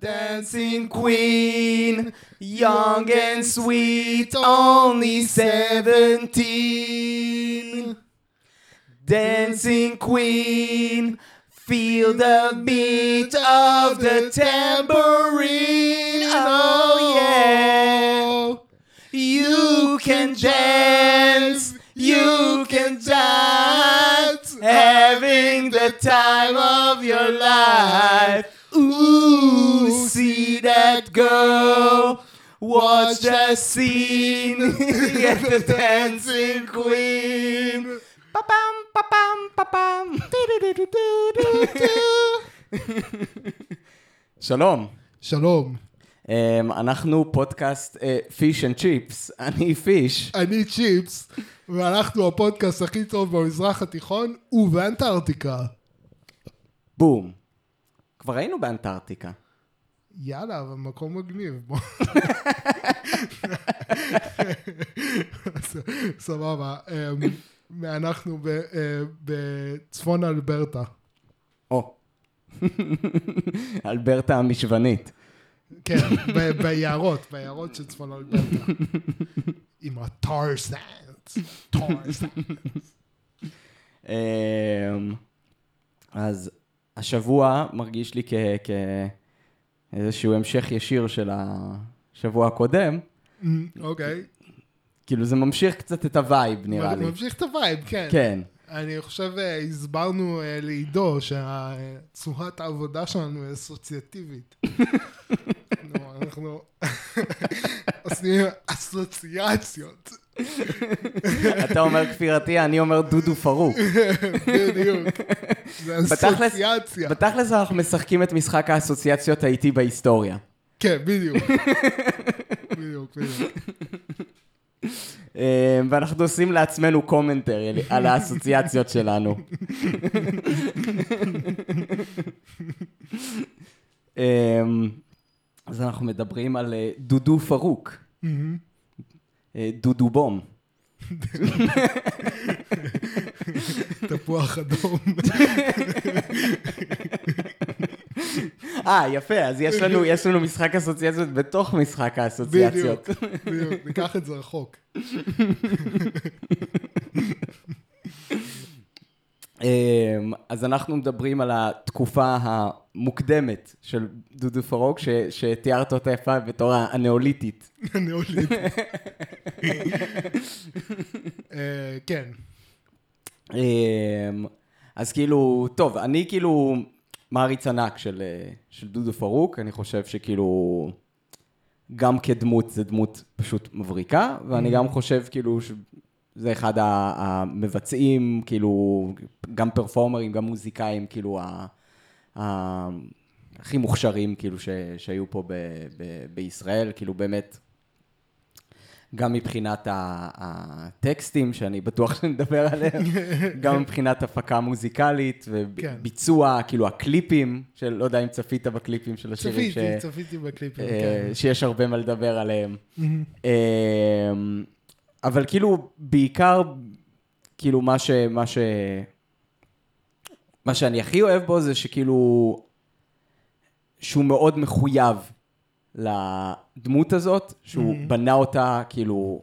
Dancing queen, young and sweet, only seventeen. Dancing queen, feel the beat of the tambourine. Oh yeah. You can dance, you can dance, having the time of your life. Ooh, see that girl. Watch the scene, get the dancing queen. Ba-bam, ba-bam, ba-bam. שלום, שלום, אמ, אנחנו פודקאסט Fish and Chips, אני Fish. אני Chips, ואנחנו הפודקאסט הכי טוב במזרח התיכון ובאנטארקטיקה. בום. כבר היינו באנטארקטיקה. יאללה, אבל מקום מגניב, בוא. סבבה, אמ, אנחנו אה, בצפון אלברטה. או. אלברטה המשוונית. כן, ביערות, ביערות של צפון אלברטה. עם ה tar sands, tar sands. אמ, אז השבוע מרגיש לי כ- כאיזשהו המשך ישיר של השבוע הקודם. אוקיי. כאילו זה ממשיך קצת את ה vibe נראה לי. ממשיך את ה vibe, כן. כן. אני חושב, אה, הסברנו אה, לעידו שצורת העבודה שלנו היא אסוציאטיבית. נו, אנחנו עושים אסוציאציות, אתה אומר כפירתי, אני אומר דודו פארוק. בדיוק. זה אסוציאציה. בתכלס אנחנו משחקים את משחק האסוציאציות האיטי בהיסטוריה. כן, בדיוק. בדיוק, בדיוק. אה, ואנחנו עושים לעצמנו commentary על האסוציאציות שלנו. אה, אז אנחנו מדברים על אה, דודו פרוק, דודו בום. תפוח אדום. אה, יפה, אז יש לנו, יש לנו משחק אסוציאציות בתוך משחק האסוציאציות. בדיוק, בדיוק. ניקח את זה רחוק. אמ, אז אנחנו מדברים על התקופה המוקדמת של דודו פרוק, ש- שתיארת אותה יפה בתור הנאוליתית. נאוליט. אה, כן. אמ, אז כאילו, טוב, אני כאילו מעריץ ענק של, אה, של דודו פרוק, אני חושב שכאילו, גם כדמות, זה דמות פשוט מבריקה, ואני גם חושב כאילו שזה אחד המבצעים, כאילו, גם פרפורמרים, גם מוזיקאים, כאילו, ה, ה, הכי מוכשרים, כאילו, ש, שהיו פה ב, ב, בישראל, כאילו, באמת, גם מבחינת הטקסטים, שאני בטוח שנדבר עליהם, גם מבחינת הפקה מוזיקלית כן. וביצוע, כאילו הקליפים, של, לא יודע אם צפית בקליפים של השירים, צפיתי, ש- צפיתי בקליפים, אה, כן. שיש הרבה מה לדבר עליהם. אבל כאילו, בעיקר, כאילו, מה ש... מה ש... מה שאני הכי אוהב בו זה שכאילו, שהוא מאוד מחויב לדמות הזאת, שהוא בנה אותה, כאילו,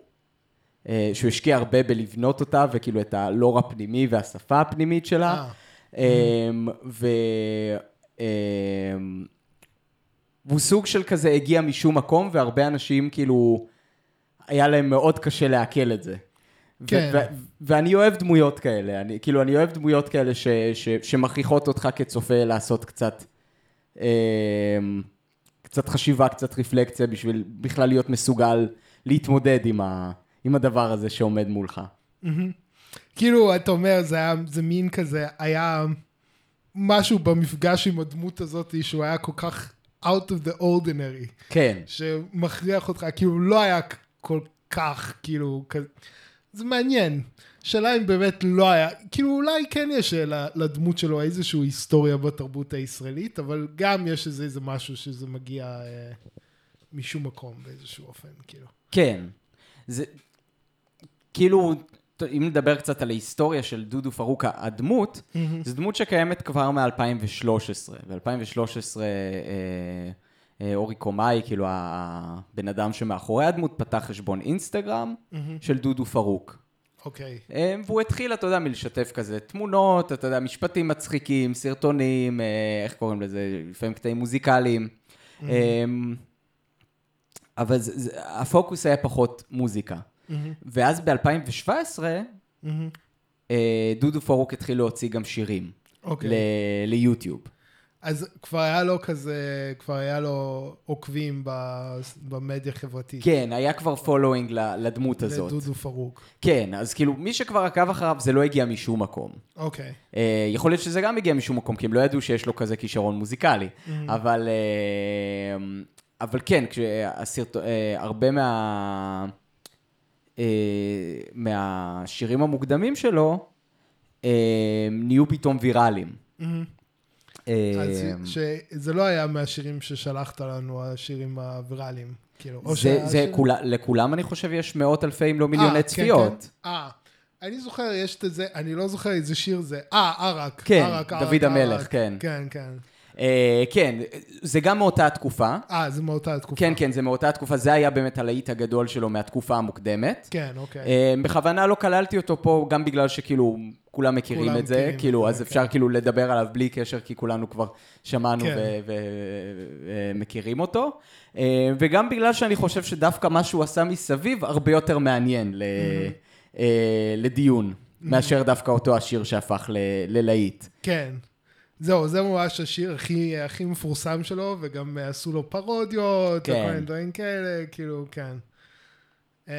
אה, שהוא השקיע הרבה בלבנות אותה, וכאילו את הלור הפנימי והשפה הפנימית שלה. אמ, ו... אמ, והוא סוג של כזה הגיע משום מקום, והרבה אנשים כאילו, היה להם מאוד קשה לעכל את זה. כן. ו- ואני אוהב דמויות כאלה, אני, כאילו, אני אוהב דמויות כאלה ש- ש- שמכריחות אותך כצופה לעשות קצת, אמ, קצת חשיבה, קצת רפלקציה, בשביל בכלל להיות מסוגל להתמודד עם, ה- עם הדבר הזה שעומד מולך. כאילו, אתה אומר, זה היה, זה מין כזה, היה משהו במפגש עם הדמות הזאת, שהוא היה כל כך out of the ordinary, כן. שמכריח אותך, כאילו, לא היה כל כך, כאילו, כזה, זה מעניין. שאלה אם באמת לא היה, כאילו אולי כן יש לדמות שלו איזושהי היסטוריה בתרבות הישראלית, אבל גם יש איזה, איזה משהו שזה מגיע אה, משום מקום באיזשהו אופן, כאילו. כן. זה, כאילו, אם נדבר קצת על ההיסטוריה של דודו פרוקה, הדמות, זו דמות שקיימת כבר מ-2013. ב-2013 אה, אה, אורי קומאי, כאילו הבן אדם שמאחורי הדמות, פתח חשבון אינסטגרם של דודו פרוק. אוקיי. אה, והוא התחיל, אתה יודע, מלשתף כזה תמונות, אתה יודע, משפטים מצחיקים, סרטונים, אה, איך קוראים לזה, לפעמים קטעים מוזיקליים. אה, אבל זה, זה, הפוקוס היה פחות מוזיקה. ואז ב-2017, אה, דודו פורוק התחיל להוציא גם שירים. אוקיי. ל- ליוטיוב. אז כבר היה לו כזה, כבר היה לו עוקבים במדיה החברתית. כן, היה כבר following לדמות הזאת. לדודו פארוק. כן, אז כאילו, מי שכבר עקב אחריו, זה לא הגיע משום מקום. אוקיי. אה, יכול להיות שזה גם הגיע משום מקום, כי הם לא ידעו שיש לו כזה כישרון מוזיקלי. אבל, אה, אבל כן, כשהסרט... אה, הרבה מה... מהשירים המוקדמים שלו, נהיו פתאום ויראליים. אז שזה לא היה מהשירים ששלחת לנו, השירים הוויראליים. כאילו, זה, לכולם אני חושב יש מאות אלפי אם לא אה, מיליוני כן, צפיות. כן. אה, אני זוכר, יש את זה, אני לא זוכר איזה שיר זה. אה, ערק. כן, ערק, ערק, דוד המלך, ערק. כן. כן, כן. אה, כן, זה גם מאותה התקופה. אה, זה מאותה התקופה. כן, כן, זה מאותה התקופה, זה היה באמת הלהיט הגדול שלו מהתקופה המוקדמת. כן, אוקיי. אה, בכוונה לא כללתי אותו פה, גם בגלל שכאילו כולם מכירים כולם את זה, מכירים כאילו, זה, אז כן. אפשר כאילו לדבר עליו בלי קשר, כי כולנו כבר שמענו כן. ומכירים אותו. אה, וגם בגלל שאני חושב שדווקא מה שהוא עשה מסביב הרבה יותר מעניין ל- אה, לדיון, מאשר דווקא אותו השיר שהפך ללהיט. כן. זהו, זה ממש השיר הכי, הכי מפורסם שלו, וגם עשו לו פרודיות, כן. וכל מיני דברים כאלה, כאילו, כן. Um,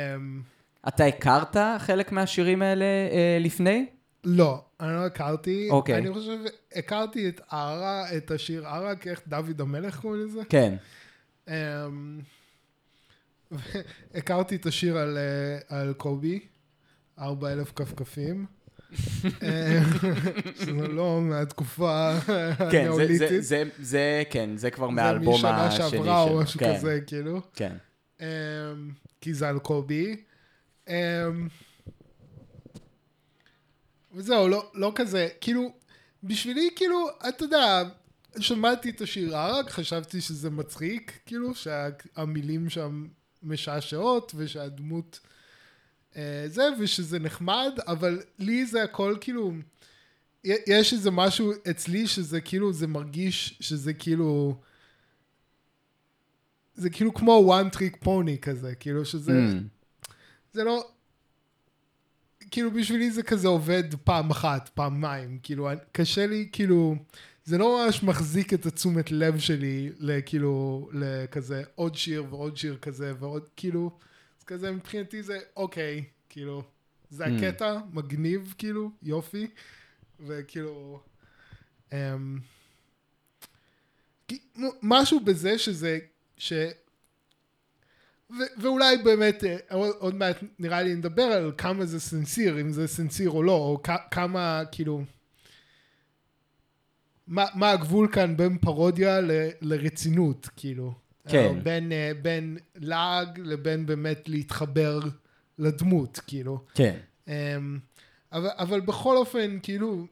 אתה הכרת חלק מהשירים האלה אה, לפני? לא, אני לא הכרתי. אוקיי. אני חושב, הכרתי את ערה, את השיר ערק, איך דוד המלך קוראים לזה? כן. Um, הכרתי את השיר על, אה, על קובי, ארבע אלף כפכפים. שזה לא מהתקופה כן, זה. זה, זה, זה, כן, זה כבר מהאלבום זה משנה השני שלו. שעברה או משהו כן, כזה, כאילו. כן. Um, כי זה על קובי. Um, וזהו, לא, לא כזה, כאילו, בשבילי, כאילו, אתה יודע, שמעתי את השיר ערק, חשבתי שזה מצחיק, כאילו, שהמילים שם משעשעות, ושהדמות זה, ושזה נחמד, אבל לי זה הכל, כאילו, יש איזה משהו אצלי שזה כאילו, זה מרגיש שזה כאילו... זה כאילו כמו one trick pony כזה, כאילו שזה, Mm. זה לא, כאילו בשבילי זה כזה עובד פעם אחת, פעמיים, כאילו קשה לי, כאילו, זה לא ממש מחזיק את התשומת לב שלי לכאילו, לכזה עוד שיר ועוד שיר כזה ועוד, כאילו, כזה מבחינתי זה אוקיי, כאילו, זה Mm. הקטע, מגניב, כאילו, יופי, וכאילו, אמ, משהו בזה שזה, ש... ו- ואולי באמת, אה, עוד עוד מעט נראה לי נדבר על כמה זה סנסיר, אם זה סנסיר או לא, או כ- כמה, כאילו, מה, מה הגבול כאן בין פרודיה ל- לרצינות, כאילו. כן. או בין, אה, בין לעג לבין באמת להתחבר לדמות, כאילו. כן. אמ, אבל, אבל בכל אופן, כאילו,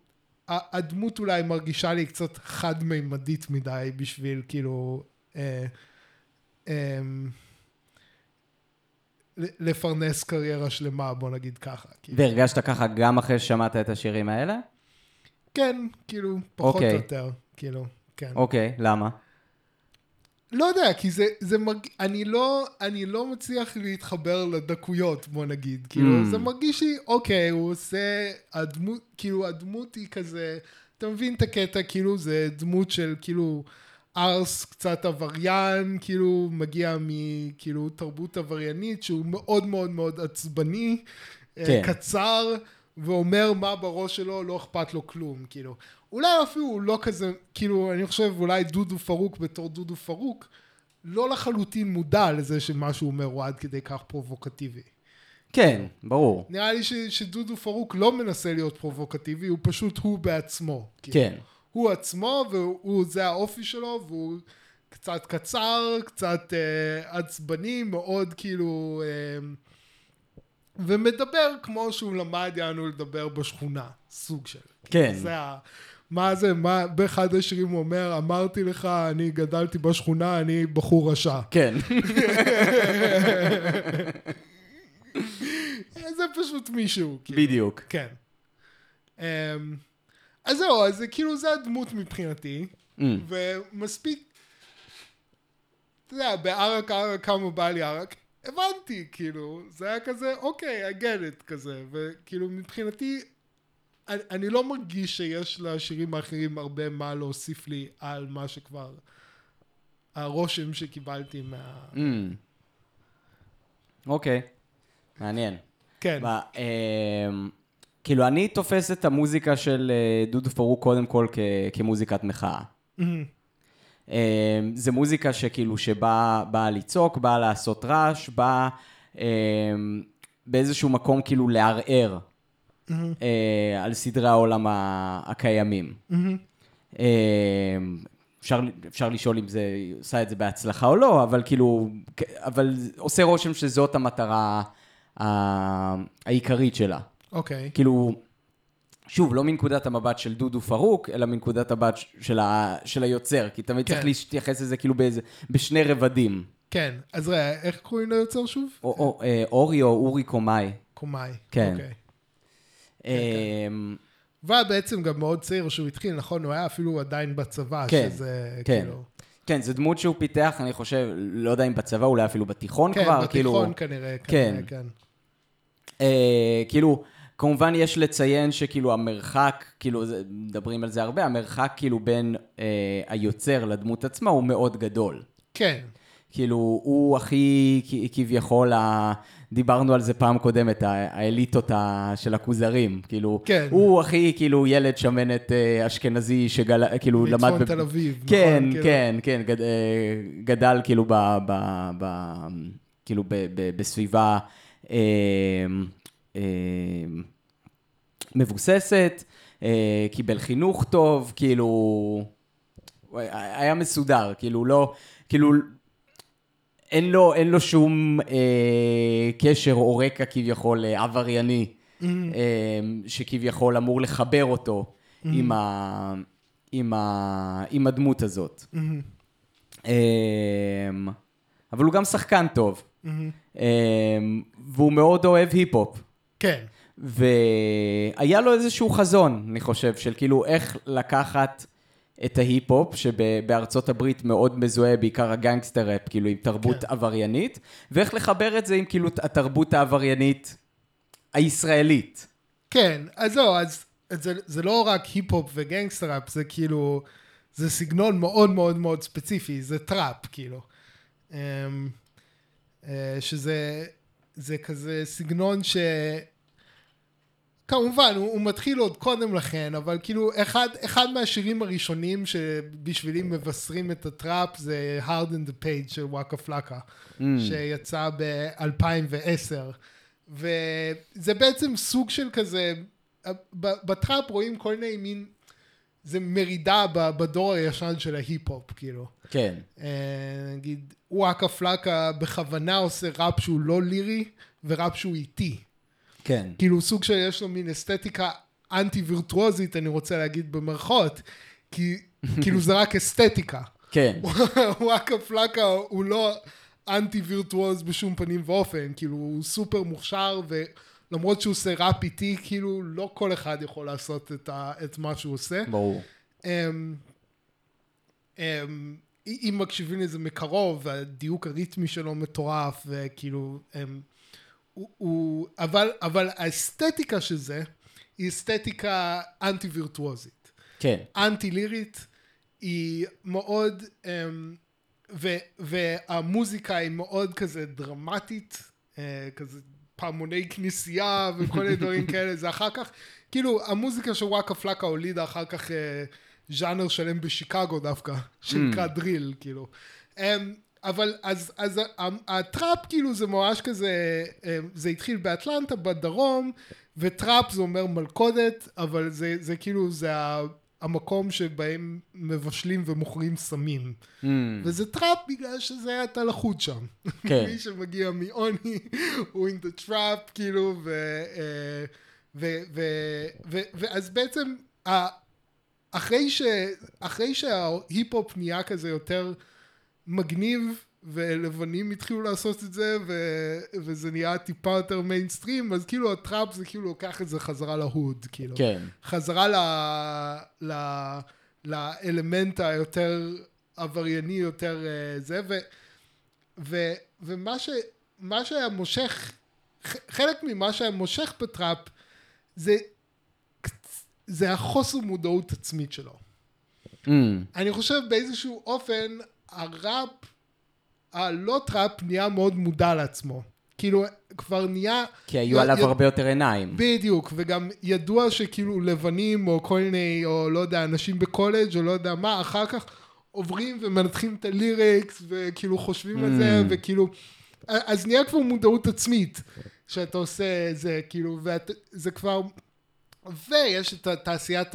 הדמות אולי מרגישה לי קצת חד-מימדית מדי בשביל, כאילו, אה, אה, ל- לפרנס קריירה שלמה, בוא נגיד ככה. כאילו. והרגשת ככה גם אחרי ששמעת את השירים האלה? כן, כאילו, פחות אוקיי. או יותר, כאילו, כן. אוקיי, למה? לא יודע, כי זה, זה מרג... אני לא, אני לא מצליח להתחבר לדקויות, בוא נגיד. כאילו, Mm. זה מרגיש לי, אוקיי, הוא עושה, הדמות, כאילו, הדמות היא כזה, אתה מבין את הקטע, כאילו, זה דמות של, כאילו, ארס קצת עבריין, כאילו, מגיע מכאילו תרבות עבריינית, שהוא מאוד מאוד מאוד עצבני, כן. כן. קצר, ואומר מה בראש שלו, לא אכפת לו כלום, כאילו. אולי אפילו הוא לא כזה, כאילו, אני חושב אולי דודו פרוק בתור דודו פרוק, לא לחלוטין מודע לזה שמה שהוא אומר הוא עד כדי כך פרובוקטיבי. כן, ברור. נראה לי ש, שדודו פרוק לא מנסה להיות פרובוקטיבי, הוא פשוט הוא בעצמו. כאילו. כן. הוא עצמו, והוא, זה האופי שלו, והוא קצת קצר, קצת אה, עצבני, מאוד כאילו... אה, ומדבר כמו שהוא למד יענו לדבר בשכונה, סוג של. כן. זה ה... מה זה, מה, באחד השירים הוא אומר, אמרתי לך, אני גדלתי בשכונה, אני בחור רשע. כן. זה פשוט מישהו. כאילו. בדיוק. כן. אמ, אז זהו, אז כאילו, זה הדמות מבחינתי, Mm. ומספיק, אתה יודע, בערק ערק כמה בא לי ערק, הבנתי, כאילו, זה היה כזה, אוקיי, I get it, כזה, וכאילו, מבחינתי, אני, אני לא מרגיש שיש לשירים האחרים הרבה מה להוסיף לי על מה שכבר, הרושם שקיבלתי מה... Mm. אוקיי, מעניין. כן, אמ, כאילו, אני תופס את המוזיקה של אה, דודו פרוק קודם כל כ- כמוזיקת מחאה. מהמם. אמ, זה מוזיקה שכאילו, שבאה באה לצעוק, באה לעשות רעש, באה אמ, באיזשהו מקום כאילו לערער אה, על סדרי העולם הקיימים. מהמם. אמ, אפשר, אפשר לשאול אם זה עושה את זה בהצלחה או לא, אבל כאילו, אבל עושה רושם שזאת המטרה העיקרית שלה. אוקיי, כאילו, שוב, לא מנקודת המבט של דודו פרוק, אלא מנקודת המבט של, ה, של היוצר, כי תמיד כן. צריך להתייחס לזה כאילו באיזה, בשני רבדים. כן, אז ראה, איך קוראים ליוצר שוב? או, או, אה, אורי או אורי קומאי. קומאי. כן. אוקיי. אמ, והיה בעצם גם מאוד צעיר שהוא התחיל, נכון? הוא היה אפילו עדיין בצבא, כן, שזה כן. כאילו... כן, זו דמות שהוא פיתח, אני חושב, לא יודע אם בצבא, אולי אפילו בתיכון כן, כבר, כאילו... בתיכון כנראה, כן. כנראה, כן. אה, כאילו, כמובן יש לציין שכאילו המרחק, כאילו, מדברים על זה הרבה, המרחק כאילו בין אה, היוצר לדמות עצמה הוא מאוד גדול. כן, כאילו, הוא הכי, כביכול, ה... דיברנו על זה פעם קודמת, האליטות. של הכוזרים. כאילו, כן. הוא הכי, כאילו, ילד שמנת אה, אשכנזי שגל... כאילו, למד... מצפון תל אביב, כן, נכון? כאילו. כן, כן, גד... אה, גדל כאילו ב... ב... ב... כאילו, ב... ב... בסביבה אה, אה, מבוססת, אה, קיבל חינוך טוב, כאילו... היה מסודר, כאילו, לא... כאילו... אין לו, אין לו שום אה, קשר או רקע כביכול אה, עברייני, אה, שכביכול אמור לחבר אותו עם, ה, עם, ה, עם הדמות הזאת. מהמם, אה, אבל הוא גם שחקן טוב, מהמם. אה, והוא מאוד אוהב היפ-הופ. כן, והיה לו איזשהו חזון, אני חושב, של כאילו איך לקחת את ההיפ-הופ, שבארצות הברית מאוד מזוהה, בעיקר הגנגסטר ראפ, כאילו עם תרבות כן. עבריינית, ואיך לחבר את זה עם כאילו התרבות העבריינית הישראלית. כן, אז זהו, אז אז זה, זה לא רק היפ-הופ וגנגסטר ראפ, זה כאילו, זה סגנון מאוד מאוד מאוד ספציפי, זה טראפ, כאילו. אמ, אה, שזה זה כזה סגנון ש... כמובן, הוא, הוא מתחיל עוד קודם לכן, אבל כאילו, אחד, אחד מהשירים הראשונים שבשבילי מבשרים את הטראפ זה Hard in the Paint של וואקה פלאקה, Mm. שיצא ב-2010. וזה בעצם סוג של כזה, בטראפ רואים כל מיני מין, זה מרידה בדור הישן של ההיפ-הופ, כאילו. כן, אה, נגיד, וואקה פלאקה בכוונה עושה ראפ שהוא לא לירי, וראפ שהוא איטי. כן, כאילו סוג של יש לו מין אסתטיקה אנטי וירטואוזית, אני רוצה להגיד במרכאות, כי כאילו זה רק אסתטיקה. כן, וואקה פלאקה הוא לא אנטי וירטואוז בשום פנים ואופן, כאילו הוא סופר מוכשר ולמרות שהוא עושה ראפ איטי, כאילו לא כל אחד יכול לעשות את, ה, את מה שהוא עושה. ברור. אמ, אמ, אם מקשיבים לזה מקרוב, והדיוק הריתמי שלו מטורף, וכאילו, אמ, הוא, הוא, אבל, אבל האסתטיקה של זה, היא אסתטיקה אנטי וירטואוזית. כן, אנטי לירית, היא מאוד, אמ, ו, והמוזיקה היא מאוד כזה דרמטית, אה, כזה פעמוני כנסייה וכל מיני דברים כאלה, זה אחר כך, כאילו המוזיקה של וואקה פלאקה הולידה אחר כך אה, ז'אנר שלם בשיקגו דווקא, שנקרא דריל, כאילו. אמ, אבל אז, אז הטראפ כאילו זה ממש כזה, אמ, זה התחיל באטלנטה בדרום, וטראפ זה אומר מלכודת, אבל זה, זה כאילו, זה המקום שבהם מבשלים ומוכרים סמים. Mm, וזה טראפ בגלל שזה היה trapped שם. כן. מי שמגיע מעוני הוא in the trap, כאילו, ו... אה, ו... ו... ו... ואז בעצם. אחרי, ש, אחרי שההיפ-הופ נהיה כזה יותר מגניב, ולבנים התחילו לעשות את זה, ו, וזה נהיה טיפה יותר מיינסטרים, אז כאילו הטראפ זה כאילו לוקח את זה חזרה ל hood, כאילו. כן. חזרה ל, ל, לאלמנט היותר עברייני, יותר אה, זה, ו, ו, ומה ש, מה שהיה מושך, חלק ממה שהיה מושך בטראפ, זה, זה החוסר מודעות עצמית שלו. Mm, אני חושב באיזשהו אופן, הראפ, הלא טראפ, נהיה מאוד מודע לעצמו. כאילו, כבר נהיה... כי היו י- עליו י- הרבה יותר עיניים. בדיוק, וגם ידוע שכאילו לבנים, או כל מיני, או לא יודע, אנשים בקולג', או לא יודע מה, אחר כך עוברים ומנתחים את ה lyrics, וכאילו חושבים על זה, Mm. וכאילו... אז נהיה כבר מודעות עצמית, שאתה עושה זה, כאילו, וזה כבר... ויש את תעשיית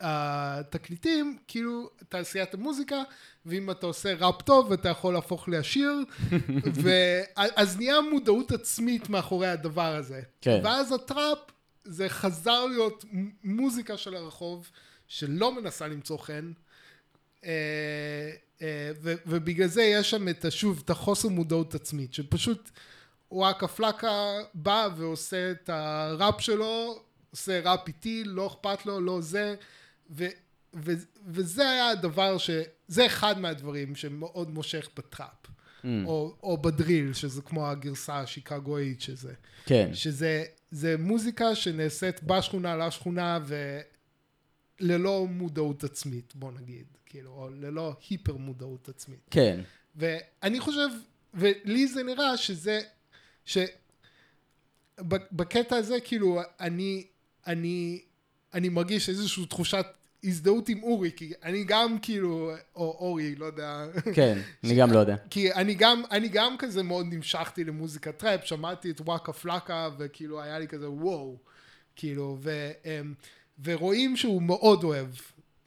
התקליטים, כאילו תעשיית המוזיקה, ואם אתה עושה ראפ טוב אתה יכול להפוך לעשיר, ואז נהיה מודעות עצמית מאחורי הדבר הזה. כן. ואז הטראפ זה חזר להיות מוזיקה של הרחוב, שלא מנסה למצוא חן. אה, אה, ו- ובגלל זה יש שם את, שוב, את החוסר מודעות עצמית, שפשוט וואקה פלקה בא ועושה את הראפ שלו, עושה ראפ איטי, לא אכפת לו, לא זה, ו, ו, וזה היה הדבר ש... זה אחד מהדברים שמאוד מושך בטראפ, Mm, או, או בדריל, שזה כמו הגרסה השיקגואית שזה. כן. שזה זה מוזיקה שנעשית בשכונה לשכונה וללא מודעות עצמית, בוא נגיד, כאילו, או ללא היפר מודעות עצמית. כן. ואני חושב, ולי זה נראה שזה, שבקטע הזה כאילו אני, אני, אני מרגיש איזושהי תחושת הזדהות עם אורי, כי אני גם כאילו, או אורי, לא יודע, כן, אני גם לא יודע. כי אני גם, אני גם כזה מאוד נמשכתי למוזיקה טראפ, שמעתי את וואקה פלקה, וכאילו היה לי כזה וואו, כאילו, ו, אמ, ורואים שהוא מאוד אוהב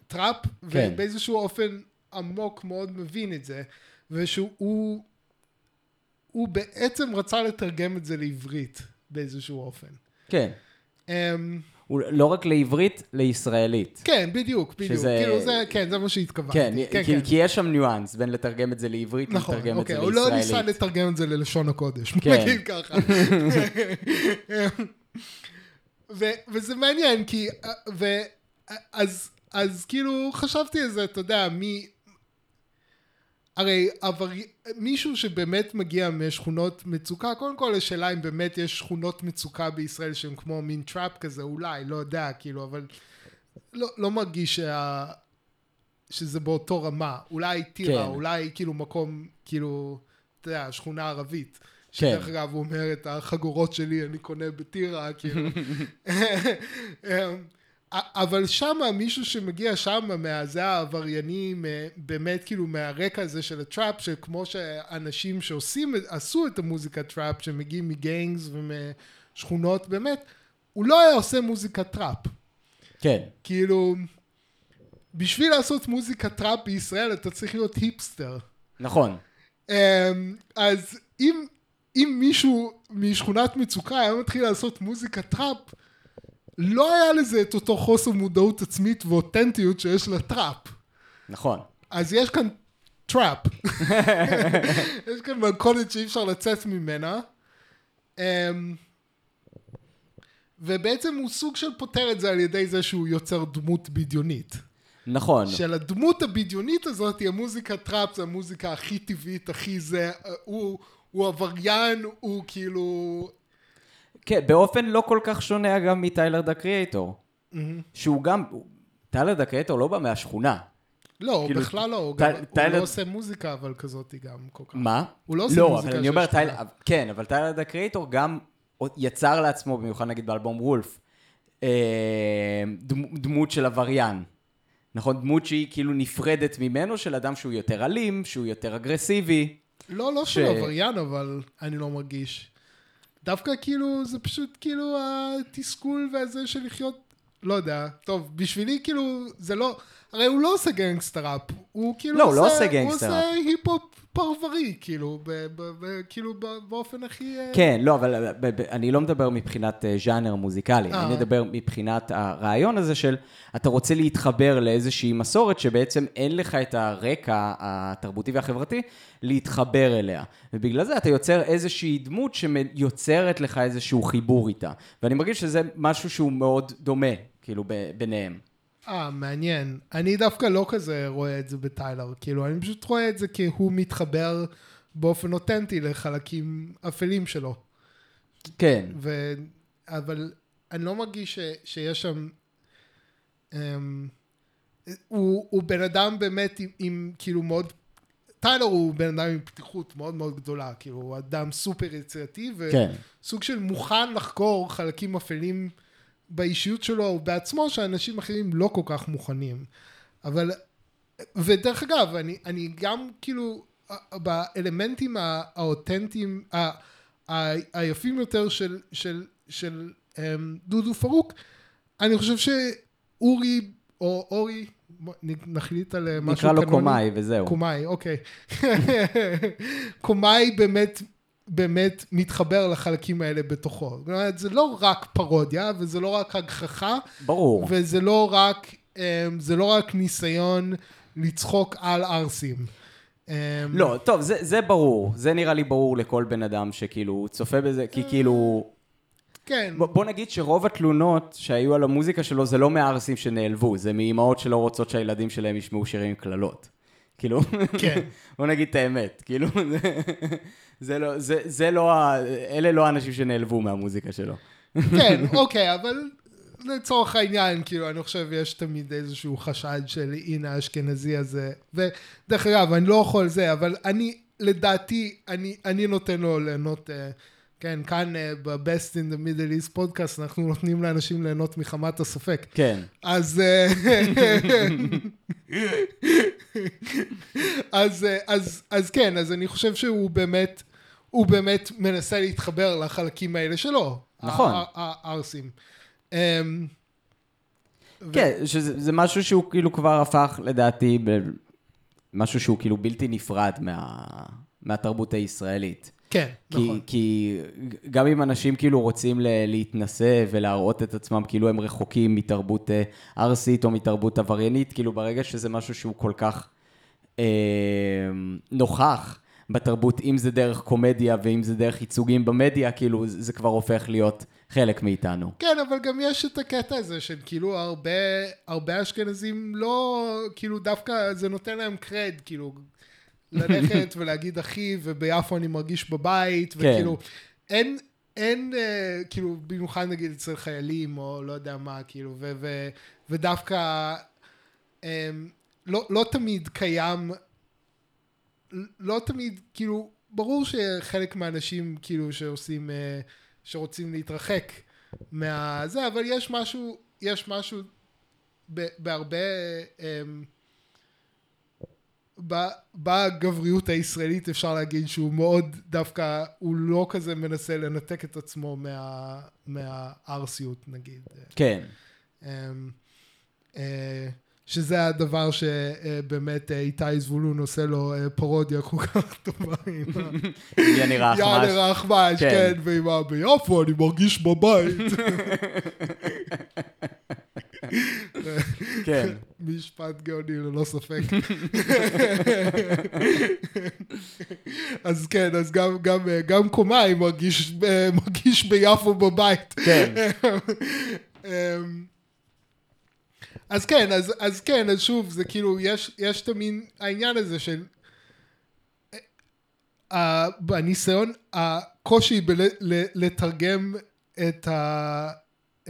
טראפ, כן. ובאיזשהו אופן עמוק מאוד מבין את זה, ושהוא הוא, הוא בעצם רצה לתרגם את זה לעברית באיזשהו אופן. כן. אמ, הוא לא רק לעברית, לישראלית. כן, בדיוק, בדיוק, שזה- כאילו זה, כן, זה מה שהתכוונתי. כן, כי- כי יש שם ניואנס בין לתרגם את זה לעברית נכון, לתרגם את זה אוקיי, הוא לא ניסה לישראלית. לתרגם את זה ללשון הקודש, כן. נגיד ככה. ו- וזה מעניין, כי, ו- אז, אז כאילו חשבתי על זה, אתה יודע, מי, הרי עבר... מישהו שבאמת מגיע משכונות מצוקה, קודם כל השאלה אם באמת יש שכונות מצוקה בישראל שהן כמו מין טראפ כזה, אולי, לא יודע, כאילו, אבל לא, לא מרגיש שה... שזה באותו רמה. אולי טירה, כן. אולי כאילו מקום, כאילו, אתה יודע, שכונה ערבית. כן. שדרך אגב, הוא אומר, את החגורות שלי אני קונה בטירה, כאילו. אבל שמה, מישהו שמגיע שמה, מהזה העברייני, מ- באמת כאילו מהרקע הזה של הטראפ, שכמו שאנשים שעושים, עשו את המוזיקה טראפ, שמגיעים מ gangs ומשכונות, באמת, הוא לא היה עושה מוזיקה טראפ. כן, כאילו, בשביל לעשות מוזיקה טראפ בישראל אתה צריך להיות היפסטר. נכון. אמ, אז אם, אם מישהו משכונת מצוקה היה מתחיל לעשות מוזיקה טראפ, לא היה לזה את אותו חוסר מודעות עצמית ואותנטיות שיש לטראפ. נכון. אז יש כאן טראפ. יש כאן מלכודת שאי אפשר לצאת ממנה. אמ, ובעצם הוא סוג של פותר את זה על ידי זה שהוא יוצר דמות בדיונית. נכון. של הדמות הבדיונית הזאת, המוזיקה טראפ זה המוזיקה הכי טבעית, הכי זה, הוא, הוא עבריין, הוא כאילו... כן, באופן לא כל כך שונה גם מטיילר דה קריאייטור. שהוא גם, טיילר דה קריאייטור לא בא מהשכונה. לא, כאילו, בכלל לא, הוא, טי- גם, הוא טיילר- לא עושה מוזיקה אבל כזאת גם כל כך. מה? הוא לא עושה לא, מוזיקה של אומר, השכונה. טיילר, כן, אבל טיילר דה קריאייטור גם יצר לעצמו, במיוחד נגיד באלבום וולף, אה, דמ- דמות של עבריין. נכון? דמות שהיא כאילו נפרדת ממנו, של אדם שהוא יותר אלים, שהוא יותר אגרסיבי. לא, לא ש- של עבריין, אבל אני לא מרגיש. דווקא כאילו, זה פשוט כאילו התסכול והזה של לחיות, לא יודע, טוב, בשבילי כאילו, זה לא, הרי הוא לא עושה גנגסטר ראפ, הוא כאילו לא, הוא לא עושה, עושה הוא עושה היפ-הופ פרברי, כאילו, ב, ב, ב, כאילו ב, באופן הכי... אה, כן, לא, אבל ב- ב- אני לא מדבר מבחינת אה, ז'אנר מוזיקלי, אה. אני מדבר מבחינת הרעיון הזה של אתה רוצה להתחבר לאיזושהי מסורת שבעצם אין לך את הרקע התרבותי והחברתי להתחבר אליה. ובגלל זה אתה יוצר איזושהי דמות שיוצרת לך איזשהו חיבור איתה. ואני מרגיש שזה משהו שהוא מאוד דומה, כאילו, ב- ביניהם. אה, מעניין. אני דווקא לא כזה רואה את זה בטיילר, כאילו, אני פשוט רואה את זה כי הוא מתחבר באופן אותנטי לחלקים אפלים שלו. כן. ו... אבל אני לא מרגיש ש... שיש שם... Um, הוא, הוא בן אדם באמת עם, עם כאילו מאוד... טיילר הוא בן אדם עם פתיחות מאוד מאוד גדולה, כאילו הוא אדם סופר יצירתי כן. וסוג של מוכן לחקור חלקים אפלים באישיות שלו או בעצמו שאנשים אחרים לא כל כך מוכנים. אבל, ודרך אגב, אני, אני גם כאילו באלמנטים הא- האותנטיים, ה- ה- היפים יותר של, של, של um, דודו פרוק, אני חושב שאורי או אורי, נחליט על אה, משהו נקרא לו קנוני. קומאי וזהו. קומאי, אוקיי. קומאי באמת, באמת מתחבר לחלקים האלה בתוכו. זאת אומרת, זה לא רק פרודיה, וזה לא רק הגחכה, ברור. וזה לא רק, אמ, זה לא רק ניסיון לצחוק על ערסים. אמ, לא, טוב, זה, זה ברור. זה נראה לי ברור לכל בן אדם שכאילו צופה בזה, כי כאילו... כן, ב- בוא נגיד שרוב התלונות שהיו על המוזיקה שלו זה לא מהערסים שנעלבו, זה מאימהות שלא רוצות שהילדים שלהם ישמעו שירים עם קללות. כאילו, כן. בוא נגיד את האמת, כאילו, זה, זה לא, זה, זה לא, אלה לא האנשים שנעלבו מהמוזיקה שלו. כן, אוקיי, אבל לצורך העניין, כאילו, אני חושב יש תמיד איזשהו חשד של הנה האשכנזי הזה. ודרך אגב, אני לא יכול זה, אבל אני, לדעתי, אני, אני נותן לו ליהנות, אה, כן, כאן אה, ב-Best in the Middle East פודקאסט, אנחנו נותנים לאנשים ליהנות מחמת הספק. כן, אז, אה, אז, אה, אז, אז כן, אז אני חושב שהוא באמת, הוא באמת מנסה להתחבר לחלקים האלה שלו. נכון. הערסים. אמ, כן, שזה זה משהו שהוא כאילו כבר הפך לדעתי משהו שהוא כאילו בלתי נפרד מה, מהתרבות הישראלית. כן, כי, נכון. כי גם אם אנשים כאילו רוצים ל- להתנשא ולהראות את עצמם כאילו הם רחוקים מתרבות אה, ערסית או מתרבות עבריינית, כאילו ברגע שזה משהו שהוא כל כך אה, נוכח בתרבות, אם זה דרך קומדיה ואם זה דרך ייצוגים במדיה, כאילו זה זה כבר הופך להיות חלק מאיתנו. כן, אבל גם יש את הקטע הזה של כאילו הרבה, הרבה אשכנזים לא, כאילו דווקא זה נותן להם קרד, כאילו, ללכת ולהגיד אחי, וביפו אני מרגיש בבית, כן. וכאילו, אין, אין, אה, כאילו, במיוחד נגיד אצל חיילים, או לא יודע מה, כאילו, ו, ו, ודווקא, אה, לא, לא תמיד קיים, לא תמיד, כאילו, ברור שחלק מהאנשים, כאילו, שעושים, אה, שרוצים להתרחק מהזה, אבל יש משהו, יש משהו ב- בהרבה, ב- בגבריות הישראלית אפשר להגיד שהוא מאוד דווקא, הוא לא כזה מנסה לנתק את עצמו מה, מהארסיות נגיד. כן. אמ, אה, שזה הדבר שבאמת אה, איתי זבולון עושה לו אה, פרודיה כל כך טובה עם ה... יאני רחמש. יאללה רחמש, כן. כן, ועם ה... ביפו אני מרגיש בבית. כן. משפט גאוני ללא ספק. אז כן, אז גם, גם, גם קומיי מרגיש, מרגיש ביפו בבית. כן. אמ, אז כן, אז, אז כן, אז שוב, זה כאילו, יש, יש את המין העניין הזה של... Uh, בניסיון, הקושי לתרגם את, ה,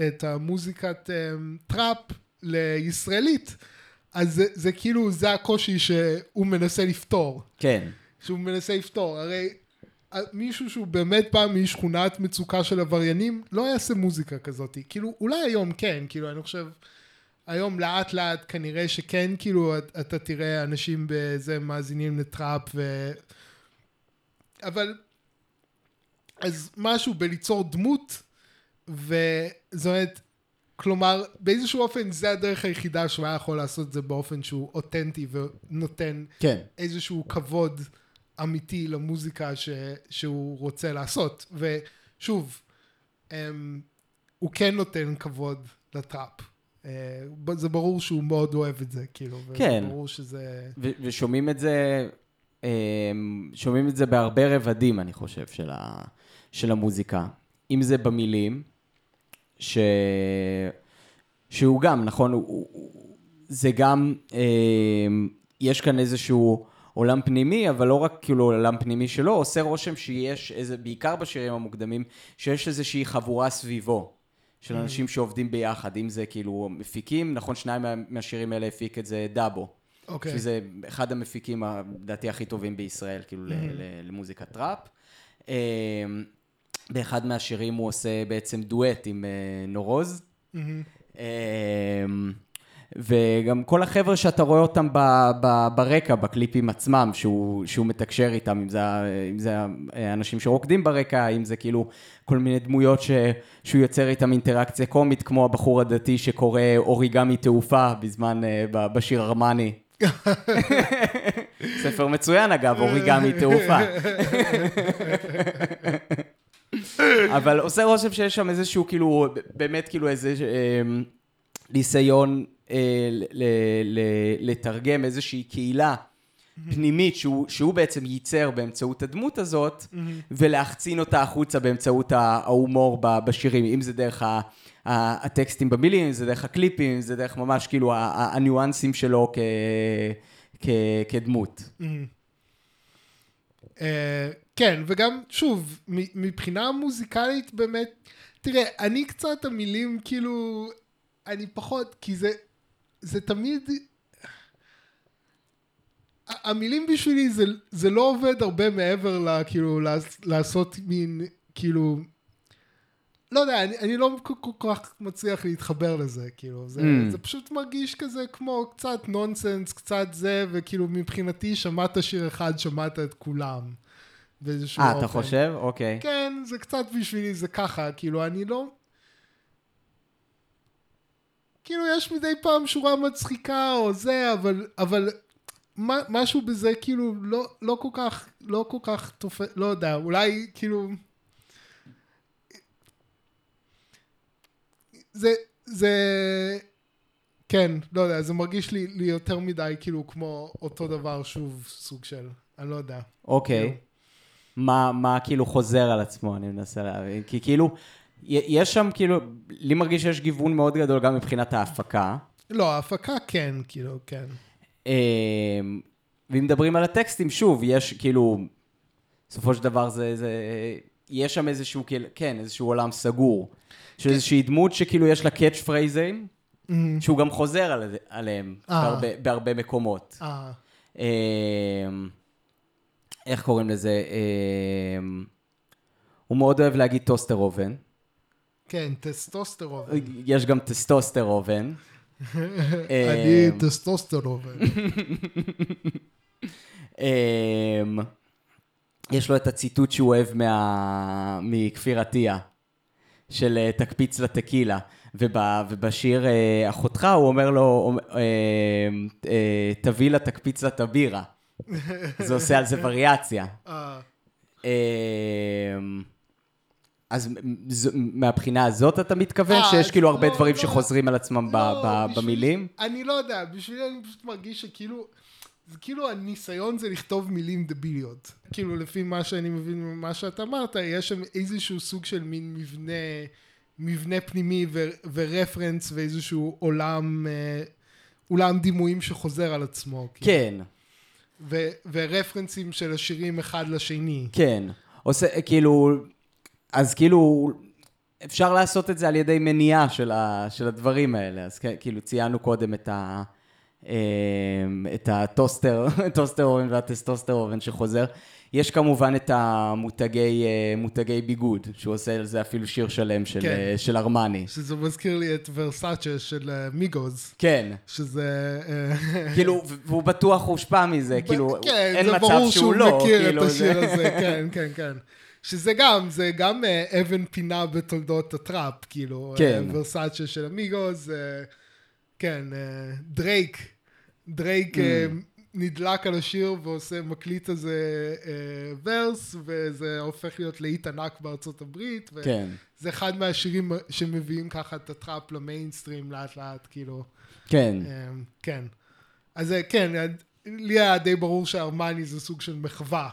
את המוזיקת um, טראפ לישראלית, אז זה, זה כאילו, זה הקושי שהוא מנסה לפתור. כן. שהוא מנסה לפתור. הרי אה, מישהו שהוא באמת בא משכונת מצוקה של עבריינים, לא יעשה מוזיקה כזאת. כאילו, אולי היום כן, כאילו, אני חושב, היום לאט לאט כנראה שכן, כאילו, את- אתה תראה אנשים בזה מאזינים לטראפ ו... אבל... אז משהו בליצור דמות, וזאת אומרת, כלומר, באיזשהו אופן זה הדרך היחידה שהוא היה יכול לעשות את זה באופן שהוא אותנטי ונותן כן. איזשהו כבוד אמיתי למוזיקה ש, שהוא רוצה לעשות. ושוב, אמ, הוא כן נותן כבוד לטראפ. אה, זה ברור שהוא מאוד אוהב את זה, כאילו. כן. ברור שזה... ו- ושומעים את זה, אה, שומעים את זה בהרבה רבדים, אני חושב, של, ה- של המוזיקה. אם זה במילים, ש... שהוא גם, נכון, הוא, הוא, זה גם, אה, יש כאן איזשהו עולם פנימי, אבל לא רק כאילו עולם פנימי שלו, עושה רושם שיש איזה, בעיקר בשירים המוקדמים, שיש איזושהי חבורה סביבו. של אנשים שעובדים ביחד, אם זה כאילו מפיקים, נכון, שניים מה- מהשירים האלה הפיק את זה דאבו. אוקיי. שזה אחד המפיקים, לדעתי, הכי טובים בישראל, כאילו, ל- למוזיקת ראפ. אה, באחד מהשירים הוא עושה בעצם דואט עם אה, נורוז. מהמם. אה, וגם כל החבר'ה שאתה רואה אותם ב, ב, ברקע, בקליפים עצמם, שהוא, שהוא מתקשר איתם, אם זה, אם זה האנשים שרוקדים ברקע, אם זה כאילו כל מיני דמויות ש, שהוא יוצר איתם אינטראקציה קומית, כמו הבחור הדתי שקורא אוריגמי תעופה בזמן, אה, בשיר ארמני. ספר מצוין אגב, אוריגמי תעופה. אבל עושה רושם שיש שם איזשהו כאילו, באמת כאילו איזה אה, ניסיון אה, ל- ל- לתרגם איזושהי קהילה פנימית שהוא, שהוא בעצם ייצר באמצעות הדמות הזאת, ולהחצין אותה החוצה באמצעות ההומור בשירים, אם זה דרך ה... הטקסטים במילים, זה דרך הקליפים, זה דרך ממש כאילו הניואנסים שלו. כדמות. אה, כן, וגם, שוב, מבחינה מוזיקלית באמת, תראה, אני קצת המילים, כאילו, אני פחות, כי זה, זה תמיד, המילים בשבילי זה, זה לא עובד הרבה מעבר ל, כאילו, לעש- לעשות מין, כאילו, לא יודע, אני, אני לא כל, כל כך מצליח להתחבר לזה, כאילו, זה, Mm. זה פשוט מרגיש כזה כמו קצת נונסנס, קצת זה, וכאילו מבחינתי שמעת שיר אחד, שמעת את כולם. באיזשהו אה, אופן. אתה חושב? אוקיי. כן, זה קצת בשבילי, זה ככה, כאילו, אני לא... כאילו, יש מדי פעם שורה מצחיקה או זה, אבל, אבל מה, משהו בזה, כאילו, לא, לא כל כך, לא כל כך תופס, לא יודע, אולי, כאילו... זה, זה... כן, לא יודע, זה מרגיש לי, לי יותר מדי, כאילו, כמו אותו דבר, שוב, סוג של, אני לא יודע. אוקיי. כאילו. מה, מה כאילו חוזר על עצמו, אני מנסה להבין. כי כאילו, יש שם כאילו, לי מרגיש שיש גיוון מאוד גדול גם מבחינת ההפקה. לא, ההפקה כן, כאילו, כן. אמ, ואם מדברים על הטקסטים, שוב, יש כאילו, בסופו של דבר זה, זה, יש שם איזשהו, כאילו, כן, איזשהו עולם סגור. של איזושהי דמות שכאילו יש לה קאץ' פרייזים, שהוא גם חוזר על, עליהם אה. בהרבה, בהרבה מקומות. אמ, איך קוראים לזה? אמ, הוא מאוד אוהב להגיד טוסטר אובן. כן, טסטוסטרון. יש גם טסטוסטר אובן. אני טסטוסטרון. אמ, יש לו את הציטוט שהוא אוהב מה... מכפיר עטיה, של אה, תקפיץ לטקילה. וב... ובשיר אה, אחותך הוא אומר לו, אה, תביא לה תקפיץ לה את הבירה. זה עושה על זה וריאציה. אה, אמ, אז מהבחינה הזאת אתה מתכוון אה, שיש כאילו הרבה לא, דברים לא. שחוזרים על עצמם לא, במילים? אני לא יודע, בשבילי אני פשוט מרגיש שכאילו, זה כאילו הניסיון זה לכתוב מילים דביליות. כאילו לפי מה שאני מבין ממה שאתה אמרת, יש שם איזשהו סוג של מין מבנה, מבנה פנימי ו- ורפרנס ואיזשהו עולם, אה, עולם דימויים שחוזר על עצמו. כאילו. כן, ו- ו references של השירים אחד לשני. כן. עושה, כאילו, אז כאילו, אפשר לעשות את זה על ידי מניעה של, ה, של הדברים האלה. אז כן, כאילו, ציינו קודם את ה... אמ, את הטוסטר, טוסטר אובן והטסטוסטר אובן שחוזר. יש כמובן את המותגי אה, מותגי ביגוד, שהוא עושה על זה אפילו שיר שלם של, כן. אה, של ארמני. שזה מזכיר לי את ורסאצ'ה של אה, מיגוס, כן. שזה... כאילו, והוא בטוח הושפע מזה, כאילו, כן, אין זה מצב ברור שהוא שהוא לא, מכיר כאילו, את השיר זה- הזה, כן, כן, כן. שזה גם, זה גם אבן פינה בתולדות הטראפ, כאילו. כן. ורסאצ'ה של אמיגוס, אה, כן, דרייק. דרייק Mm. אה, נדלק על השיר ועושה, מקליט איזה אה, verse, וזה הופך להיות להיט ענק בארצות הברית. ו- כן, זה אחד מהשירים שמביאים ככה את הטראפ למיינסטרים לאט לאט, כאילו, כן, אה, כן. אז אה, כן, לי היה די ברור שארמני זה סוג של מחווה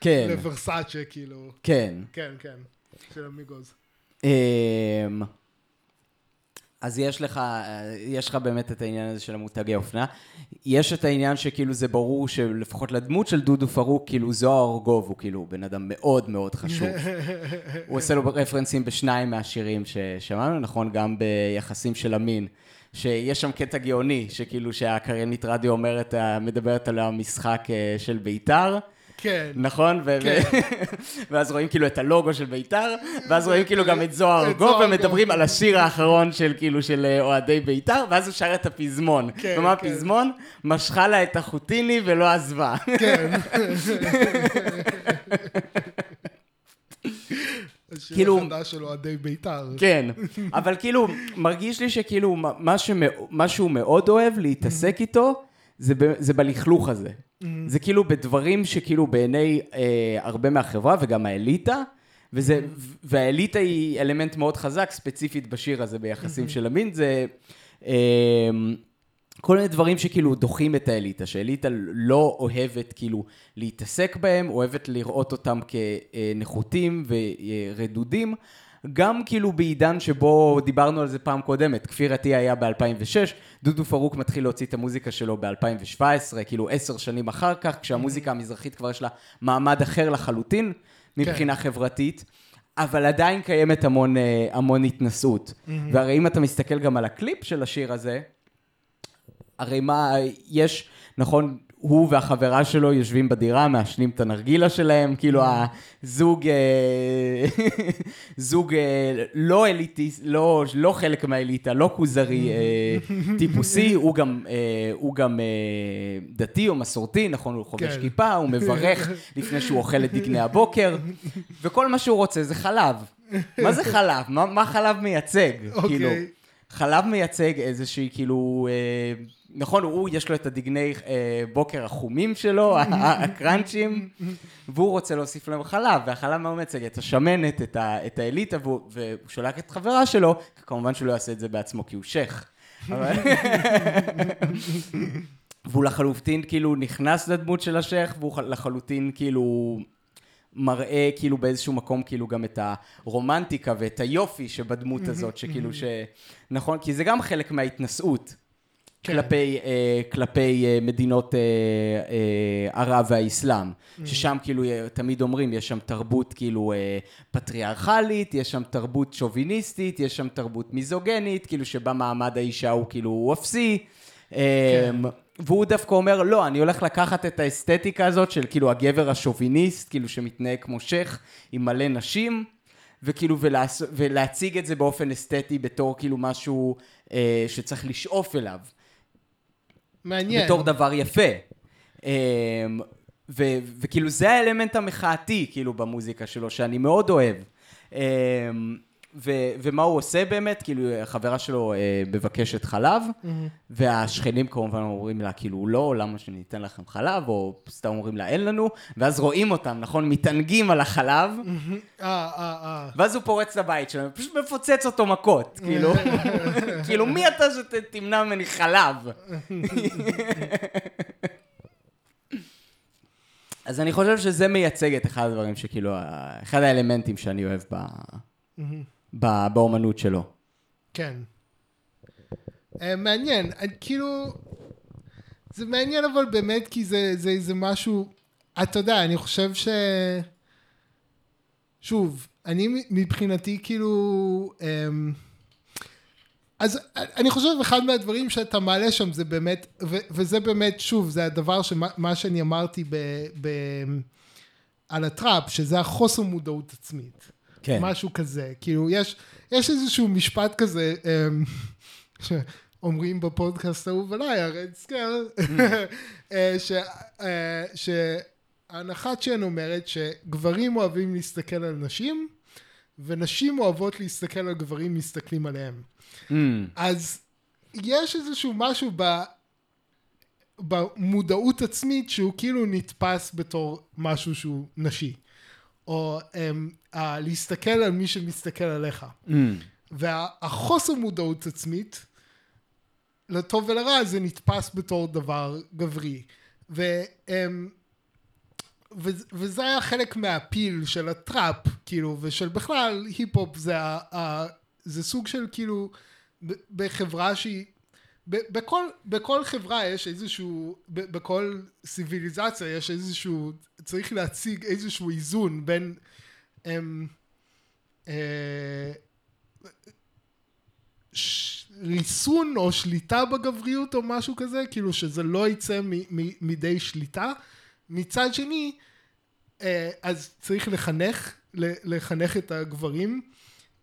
כן, לוורסאצ'ה, כאילו, כן. כן, כן, של אמיגוז. אמ, אז יש לך, יש לך באמת את העניין הזה של המותגי אופנה. יש את העניין שכאילו זה ברור שלפחות לדמות של דודו פרוק, כאילו זוהר ארגוב הוא כאילו בן אדם מאוד מאוד חשוב. הוא עושה לו רפרנסים בשניים מהשירים ששמענו, נכון? גם ביחסים של המין. שיש שם קטע גאוני, שכאילו שהקריינית רדיו אומרת, מדברת על המשחק אה, של בית"ר. כן. נכון? ו- כן. ואז רואים כאילו את הלוגו של בית"ר, ואז רואים כאילו גם את זוהר גוב, ומדברים. על השיר האחרון של כאילו של אה, אוהדי בית"ר, ואז הוא שר את הפזמון. כן, ומה כן. הפזמון? משכה לה את החוטיני ולא עזבה. כן. השיר כאילו- החדש של אוהדי בית"ר. כן, אבל כאילו, מרגיש לי שכאילו, מה- מה שמא- מה שהוא מאוד אוהב להתעסק איתו, זה ב- זה בלכלוך הזה. זה כאילו בדברים שכאילו בעיני אה, הרבה מהחברה וגם האליטה, וזה, והאליטה היא אלמנט מאוד חזק, ספציפית בשיר הזה ביחסים של המין, זה אה, כל מיני דברים שכאילו דוחים את האליטה, שהאליטה לא אוהבת כאילו להתעסק בהם, אוהבת לראות אותם כנחותים ורדודים. גם כאילו בעידן שבו דיברנו על זה פעם קודמת, כפיר עטיה היה ב-2006, דודו פרוק מתחיל להוציא את המוזיקה שלו ב-2017, כאילו עשר שנים אחר כך, כשהמוזיקה המזרחית כבר יש לה מעמד אחר לחלוטין מבחינה חברתית. אבל עדיין קיימת המון, אה, המון התנשאות. והרי אם אתה מסתכל גם על הקליפ של השיר הזה, הרי מה, יש, נכון, הוא והחברה שלו יושבים בדירה, מעשנים את הנרגילה שלהם, כאילו הזוג, אה, זוג אה, לא אליטיסט, לא, לא חלק מהאליטה, לא כוזרי אה, טיפוסי, הוא גם, הוא גם דתי או מסורתי, נכון, הוא חובש כן. כיפה, הוא מברך לפני שהוא אוכל את דגני הבוקר, וכל מה שהוא רוצה זה חלב. מה זה חלב? מה, מה חלב מייצג? אוקיי. כאילו, חלב מייצג איזושהי כאילו, אה, נכון, הוא, יש לו את הדגני אה, בוקר החומים שלו, הקראנצ'ים, והוא רוצה להוסיף להם חלב, והחלב מה הוא מייצג? את השמנת, את, ה, את האליטה, והוא, והוא שולח את חברה שלו, כמובן שהוא לא יעשה את זה בעצמו כי הוא שייח. אבל- והוא לחלוטין כאילו נכנס לדמות של השייח, והוא לחלוטין כאילו מראה כאילו באיזשהו מקום כאילו גם את הרומנטיקה ואת היופי שבדמות הזאת, שכאילו ש... נכון? כי זה גם חלק מההתנשאות. כן. כלפי, אה, כלפי אה, מדינות אה, אה, ערב והאסלאם, ששם כאילו אה, תמיד אומרים, יש שם תרבות כאילו אה, פטריארכלית, יש שם תרבות שוביניסטית, יש שם תרבות מיזוגנית, כאילו שבה מעמד האישה הוא כאילו הוא אפסי. אה, והוא דווקא אומר, לא, אני הולך לקחת את האסתטיקה הזאת של כאילו הגבר השוביניסט, כאילו שמתנהג כמו שייח עם מלא נשים, וכאילו ולעש... ולהציג את זה באופן אסתטי בתור כאילו משהו אה, שצריך לשאוף אליו. מעניין. בתור דבר יפה. אמ, ו- וכאילו זה האלמנט המחאתי כאילו במוזיקה שלו, שאני מאוד אוהב. אמ, ו- ומה הוא עושה באמת? כאילו, החברה שלו אה, מבקשת חלב, והשכנים כמובן אומרים לה, כאילו, לא, למה שניתן לכם חלב, או סתם אומרים לה, אין לנו, ואז רואים אותם, נכון? מתענגים על החלב, אה. ואז הוא פורץ לבית שלהם, פשוט מפוצץ אותו מכות, כאילו, כאילו, מי אתה שתמנע ממני חלב? אז אני חושב שזה מייצג את אחד הדברים שכאילו, אחד האלמנטים שאני אוהב ב, ב, באומנות שלו. כן. אה, מעניין, אני, כאילו, זה מעניין אבל באמת כי זה, זה, זה משהו, אתה יודע, אני חושב ש... שוב, אני מבחינתי כאילו, אמ, אז אני חושב אחד מהדברים שאתה מעלה שם זה באמת, ו, וזה באמת, שוב, זה הדבר שמה מה שאני אמרתי ב, ב, על הטראפ, שזה החוסר מודעות עצמית. כן. משהו כזה. כאילו, יש, יש איזשהו משפט כזה, אמ, שאומרים בפודקאסט האהוב עליי, הרד סקר, ש- אה, שההנחת שהן אומרת שגברים אוהבים להסתכל על נשים, ונשים אוהבות להסתכל על גברים מסתכלים עליהם. Mm, אז יש איזשהו משהו ב... במודעות עצמית שהוא כאילו נתפס בתור משהו שהוא נשי. או אמ, להסתכל על מי שמסתכל עליך. Mm. והחוסר מודעות עצמית, לטוב ולרע, זה נתפס בתור דבר גברי. ו, אמ, ו, וזה היה חלק מהפיל של הטראפ, כאילו, ושל בכלל היפ-הופ זה, ה, זה סוג של כאילו, בחברה שהיא... בכל, בכל חברה יש איזשהו, בכל סיביליזציה יש איזשהו, צריך להציג איזשהו איזון בין אמ, אה, ש- ריסון או שליטה בגבריות או משהו כזה, כאילו שזה לא יצא מ- מ- מידי שליטה. מצד שני, אה, אז צריך לחנך, לחנך את הגברים,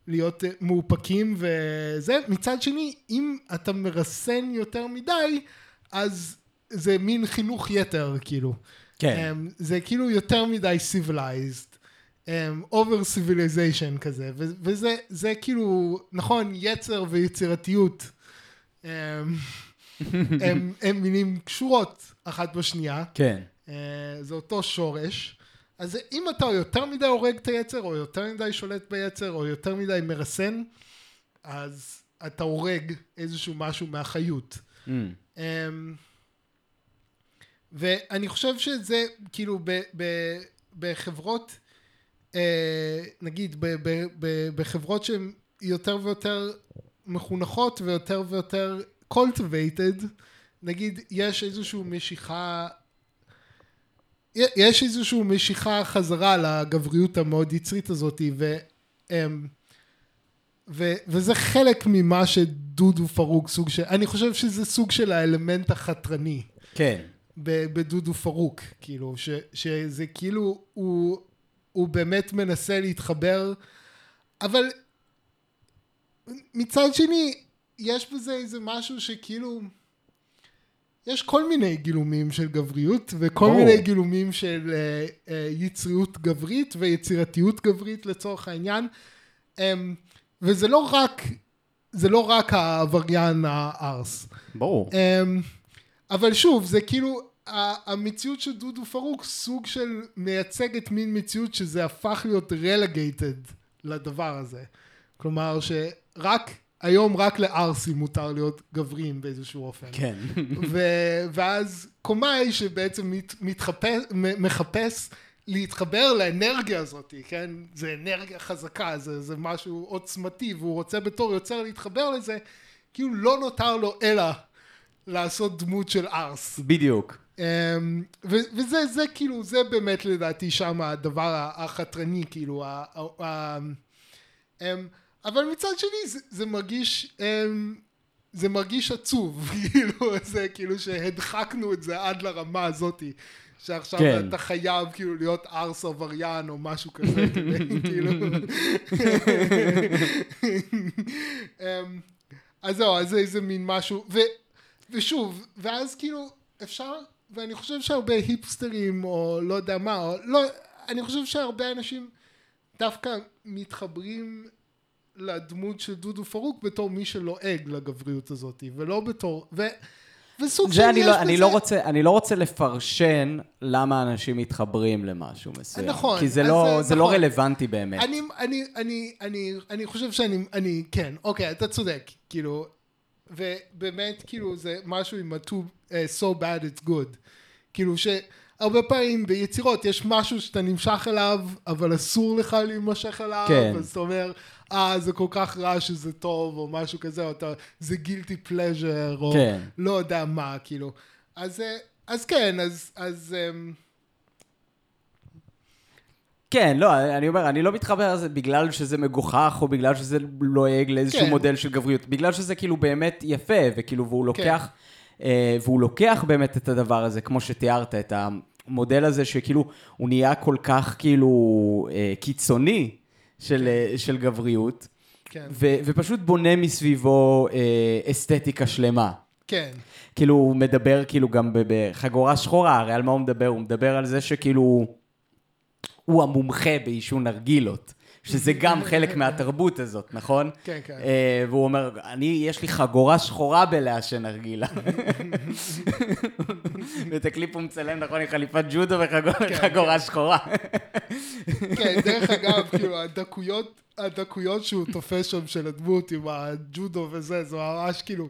להיות אה, מאופקים וזה. מצד שני, אם אתה מרסן יותר מדי, אז זה מין חינוך יתר, כאילו. כן. Um, זה כאילו יותר מדי civilized, um, civilization כזה, ו- וזה זה כאילו, נכון, יצר ויצירתיות, um, הם, הם מילים קשורות אחת בשנייה, כן. uh, זה אותו שורש, אז אם אתה יותר מדי הורג את היצר, או יותר מדי שולט ביצר, או יותר מדי מרסן, אז אתה הורג איזשהו משהו מהחיות. Mm. Um, ואני חושב שזה כאילו ב, ב, בחברות, נגיד ב, ב, ב, בחברות שהן יותר ויותר מחונכות ויותר ויותר cultivated, נגיד יש איזושהי משיכה, יש איזושהי משיכה חזרה לגבריות המאוד יצרית הזאת, ו, אמ, ו, וזה חלק ממה שדודו פרוק סוג של, אני חושב שזה סוג של האלמנט החתרני. כן. בדודו פרוק, כאילו, ש, שזה כאילו, הוא, הוא באמת מנסה להתחבר, אבל מצד שני, יש בזה איזה משהו שכאילו, יש כל מיני גילומים של גבריות, וכל ברור. מיני גילומים של אה, אה, יצריות גברית ויצירתיות גברית לצורך העניין, אמ, וזה לא רק, זה לא רק העבריין הארס. ברור. אמ, אבל שוב, זה כאילו, המציאות של דודו פרוק סוג של מייצגת מין מציאות שזה הפך להיות רלגייטד לדבר הזה. כלומר שרק, היום רק לערסים מותר להיות גבריים באיזשהו אופן. כן. ו- ואז קומאי שבעצם מת, מתחפש, מחפש להתחבר לאנרגיה הזאת, כן? זה אנרגיה חזקה, זה, זה משהו עוצמתי, והוא רוצה בתור יוצר להתחבר לזה, כאילו לא נותר לו אלא לעשות דמות של ארס. בדיוק. אמ, וזה זה כאילו, זה באמת לדעתי שם הדבר החתרני, כאילו, אמ, אבל מצד שני זה, זה מרגיש, אמ, זה מרגיש עצוב, כאילו, זה כאילו שהדחקנו את זה עד לרמה הזאתי. שעכשיו כן. אתה חייב כאילו להיות ארס עבריין או משהו כזה, כאילו. אז זהו, אז זה איזה מין משהו, ו, ושוב, ואז כאילו אפשר, ואני חושב שהרבה היפסטרים או לא יודע מה, או לא, אני חושב שהרבה אנשים דווקא מתחברים לדמות של דודו פרוק בתור מי שלועג לגבריות הזאת, ולא בתור, ו, וסוג של אני יש לא, אני, בזה- לא רוצה, אני לא רוצה לפרשן למה אנשים מתחברים למשהו מסוים. נכון, כי זה לא, זה- זה לא נכון. רלוונטי באמת. אני, אני, אני, אני, אני חושב שאני, אני, כן, אוקיי, אתה צודק, כאילו, ובאמת, כאילו, זה משהו עם ה-too uh, so bad it's good. כאילו שהרבה פעמים ביצירות יש משהו שאתה נמשך אליו, אבל אסור לך להימשך אליו, כן. אז אתה אומר, אה, זה כל כך רע שזה טוב, או משהו כזה, או אתה, זה guilty pleasure, או כן. לא יודע מה, כאילו. אז, אה, אז כן, אז, אז, אמ, כן, לא, אני אומר, אני לא מתחבר לזה בגלל שזה מגוחך, או בגלל שזה לועג לאיזשהו כן. מודל של גבריות, בגלל שזה כאילו באמת יפה, וכאילו, והוא כן. לוקח, אה, והוא לוקח באמת את הדבר הזה, כמו שתיארת, את המודל הזה שכאילו, הוא נהיה כל כך כאילו אה, קיצוני של, אה, של גבריות, כן, ו, ופשוט בונה מסביבו אה, אסתטיקה שלמה. כן, כאילו, הוא מדבר כאילו גם בחגורה שחורה, הרי על מה הוא מדבר? הוא מדבר על זה שכאילו, הוא המומחה בעישון נרגילות. שזה גם חלק מהתרבות הזאת, נכון? כן, כן. אה, והוא אומר, אני, יש לי חגורה שחורה בלעשן נרגילה. ואת הקליפ הוא מצלם, נכון, עם חליפת ג'ודו וחגורה שחורה. כן, דרך אגב, כאילו, הדקויות, הדקויות שהוא תופס שם של הדמות עם הג'ודו וזה, זה ממש כאילו...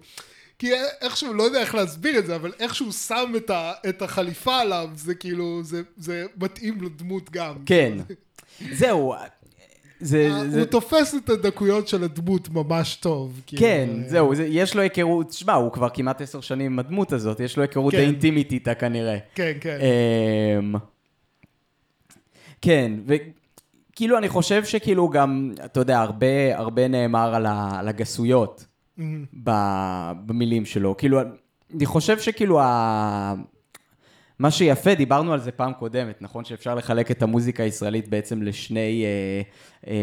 כי איכשהו, לא יודע איך להסביר את זה, אבל איכשהו שם את, ה, את החליפה עליו, זה כאילו, זה, זה מתאים לדמות גם. כן. זהו, זה, הוא זה, תופס את הדקויות של הדמות ממש טוב. כאילו, כן, אה, זהו, זה, יש לו היכרות, שמע, הוא כבר כמעט עשר שנים עם הדמות הזאת, יש לו היכרות כן. די אינטימית איתה כנראה. כן, כן. אמ, כן, וכאילו אני חושב שכאילו גם, אתה יודע, הרבה, הרבה נאמר על, ה, על הגסויות במילים שלו. כאילו, אני חושב שכאילו ה... מה שיפה, דיברנו על זה פעם קודמת, נכון? שאפשר לחלק את המוזיקה הישראלית בעצם לשני אה, אה,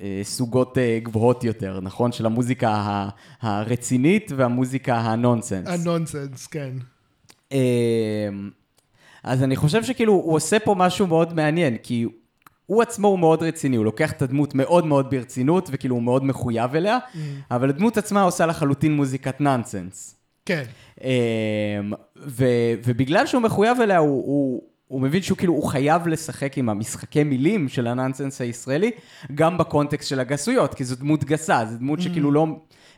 אה, סוגות אה, גבוהות יותר, נכון? של המוזיקה ה- הרצינית והמוזיקה הנונסנס. הנונסנס, כן. אמ, אז אני חושב שכאילו הוא עושה פה משהו מאוד מעניין, כי הוא עצמו הוא מאוד רציני, הוא לוקח את הדמות מאוד מאוד ברצינות, וכאילו הוא מאוד מחויב אליה, אבל הדמות עצמה עושה לחלוטין מוזיקת נונסנס. כן. אמ, ו- ובגלל שהוא מחויב אליה, הוא, הוא, הוא מבין שהוא כאילו, הוא חייב לשחק עם המשחקי מילים של הנונסנס הישראלי, גם בקונטקסט של הגסויות, כי זו דמות גסה, זו דמות שכאילו לא,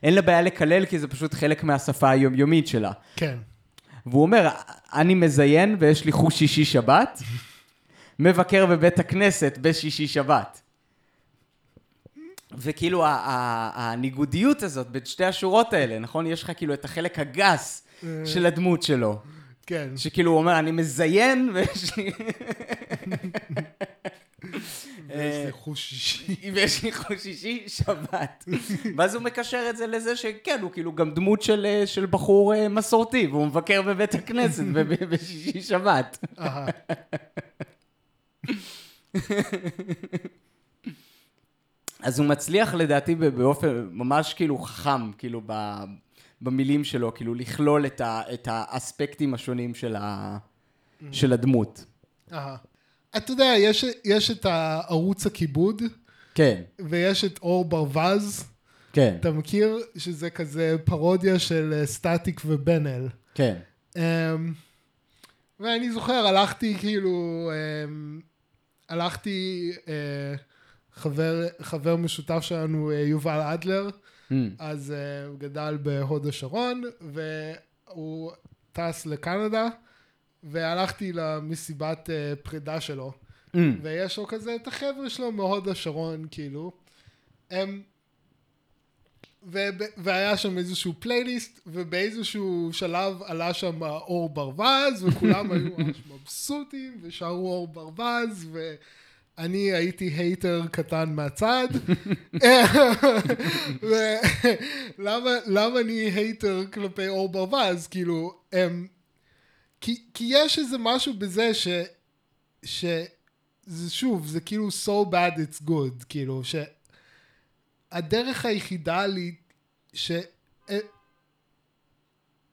אין לה בעיה לקלל, כי זה פשוט חלק מהשפה היומיומית שלה. כן. והוא אומר, אני מזיין ויש לי חוש שישי שבת, מבקר בבית הכנסת בשישי שבת. וכאילו הניגודיות הזאת בין שתי השורות האלה, נכון? יש לך כאילו את החלק הגס של הדמות שלו. כן. שכאילו הוא אומר, אני מזיין ויש לי... ויש לי חוש אישי. ויש לי חוש שישי שבת. ואז הוא מקשר את זה לזה שכן, הוא כאילו גם דמות של, אה, של בחור אה, מסורתי, והוא מבקר בבית הכנסת בשישי שבת. אז הוא מצליח לדעתי באופן ממש כאילו חכם, כאילו ב, במילים שלו, כאילו לכלול את, ה, את האספקטים השונים של, ה, של הדמות. אהה. אתה יודע, יש, יש את הערוץ הכיבוד, כן, ויש את אור ברווז. כן, אתה מכיר שזה כזה פרודיה של אה, סטטיק ובן-אל. כן. Um, ואני זוכר, הלכתי כאילו, um, הלכתי, uh, חבר, חבר משותף שלנו, uh, יובל אדלר, Mm, אז uh, הוא גדל בהוד השרון, והוא טס לקנדה, והלכתי למסיבת uh, פרידה שלו. mm, ויש לו כזה את החבר'ה שלו מהוד השרון, כאילו. הם... והיה שם איזשהו פלייליסט, ובאיזשהו שלב עלה שם אור ברווז, וכולם היו ממש מבסוטים, ושרו אור ברווז, ואני הייתי hater קטן מהצד. ולמה למה אני hater כלפי אור ברווז? כאילו, הם... כי, כי יש איזה משהו בזה ש... ש... זה שוב, זה כאילו so bad it's good, כאילו, שהדרך היחידה לי, שהם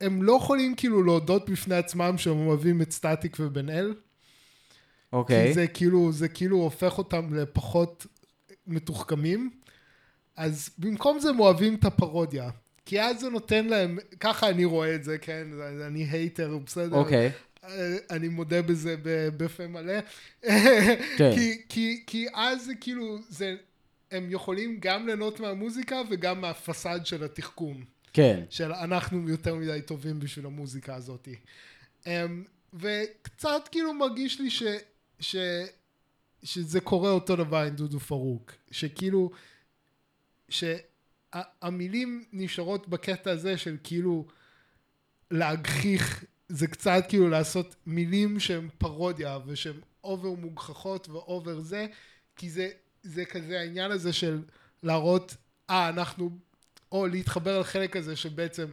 הם לא יכולים כאילו להודות בפני עצמם שהם אוהבים את סטטיק ובן אל, אוקיי. כי זה כאילו, זה כאילו הופך אותם לפחות מתוחכמים, אז במקום זה הם אוהבים את הפרודיה. כי אז זה נותן להם, ככה אני רואה את זה, כן, אני הייטר, בסדר. אוקיי. אה, אני מודה בזה בפה מלא. כן. כי, כי, כי אז זה כאילו, זה, הם יכולים גם ליהנות מהמוזיקה וגם מהפסאד של התחכום. כן. של אנחנו יותר מדי טובים בשביל המוזיקה הזאת. Um, וקצת כאילו מרגיש לי ש, ש, שזה קורה אותו דבר עם דודו פארוק. שכאילו, שהמילים נשארות בקטע הזה של כאילו להגחיך, זה קצת כאילו לעשות מילים שהן פרודיה ושהן over מוגחכות ו over זה, כי זה, זה כזה העניין הזה של להראות, אה, אנחנו, או להתחבר לחלק הזה שבעצם,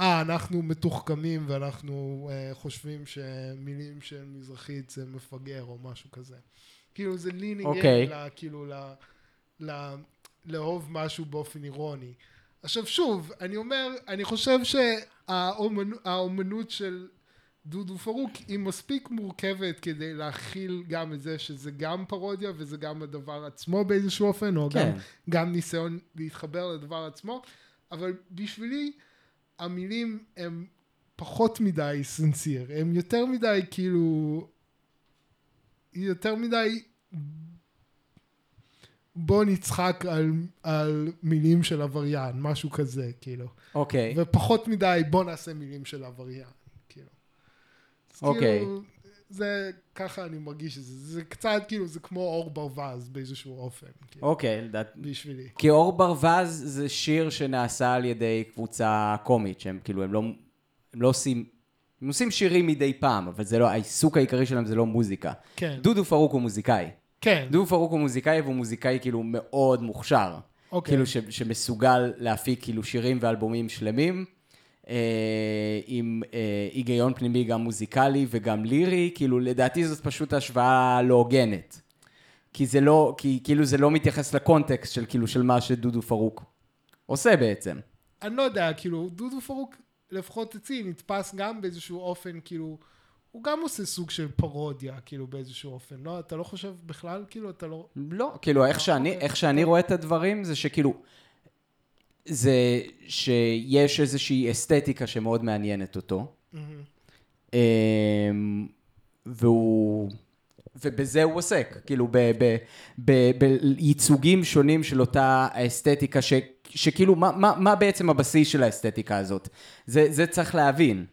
אה, אנחנו מתוחכמים ואנחנו אה, חושבים שמילים של מזרחית זה מפגר או משהו כזה. כאילו זה leaning אוקיי. okay. כאילו ל, ל, לאהוב משהו באופן אירוני. עכשיו שוב, אני אומר, אני חושב שהאומנות של דודו פארוק היא מספיק מורכבת כדי להכיל גם את זה שזה גם פרודיה וזה גם הדבר עצמו באיזשהו אופן, או כן. גם, גם ניסיון להתחבר לדבר עצמו, אבל בשבילי המילים הם פחות מדי sincere, הם יותר מדי כאילו, יותר מדי בוא נצחק על, על מילים של עבריין, משהו כזה, כאילו. אוקיי. ופחות מדי בוא נעשה מילים של עבריין, אוקיי. כאילו, זה, ככה אני מרגיש את זה, זה קצת כאילו, זה כמו אור ברווז באיזשהו אופן, כאילו, אוקיי, לדעת... בשבילי. כי אור ברווז זה שיר שנעשה על ידי קבוצה קומית, שהם כאילו, הם לא, הם לא עושים, הם עושים שירים מדי פעם, אבל זה לא, העיסוק העיקרי שלהם זה לא מוזיקה. כן, דודו פארוק הוא מוזיקאי. כן, דודו פארוק הוא מוזיקאי, והוא מוזיקאי כאילו מאוד מוכשר. אוקיי. כאילו ש, שמסוגל להפיק כאילו שירים ואלבומים שלמים, עם אה, היגיון פנימי גם מוזיקלי וגם לירי, כאילו לדעתי זאת פשוט השוואה לא הוגנת. כי זה לא, כי כאילו זה לא מתייחס ל context של כאילו של מה שדודו פארוק עושה בעצם. אני לא יודע, כאילו, דודו פרוק, לפחות אצלי, נתפס גם באיזשהו אופן, כאילו, הוא גם עושה סוג של פרודיה, כאילו, באיזשהו אופן, לא? אתה לא חושב בכלל, כאילו, אתה לא... לא, כאילו איך שאני, אוקיי. איך שאני רואה את הדברים זה שכאילו, זה שיש איזושהי אסתטיקה שמאוד מעניינת אותו. אמ, והוא, ובזה הוא עוסק, כאילו ב- ב- ב- בייצוגים שונים של אותה האסתטיקה, ש, שכאילו מה, מה, מה בעצם הבסיס של האסתטיקה הזאת? זה, זה צריך להבין.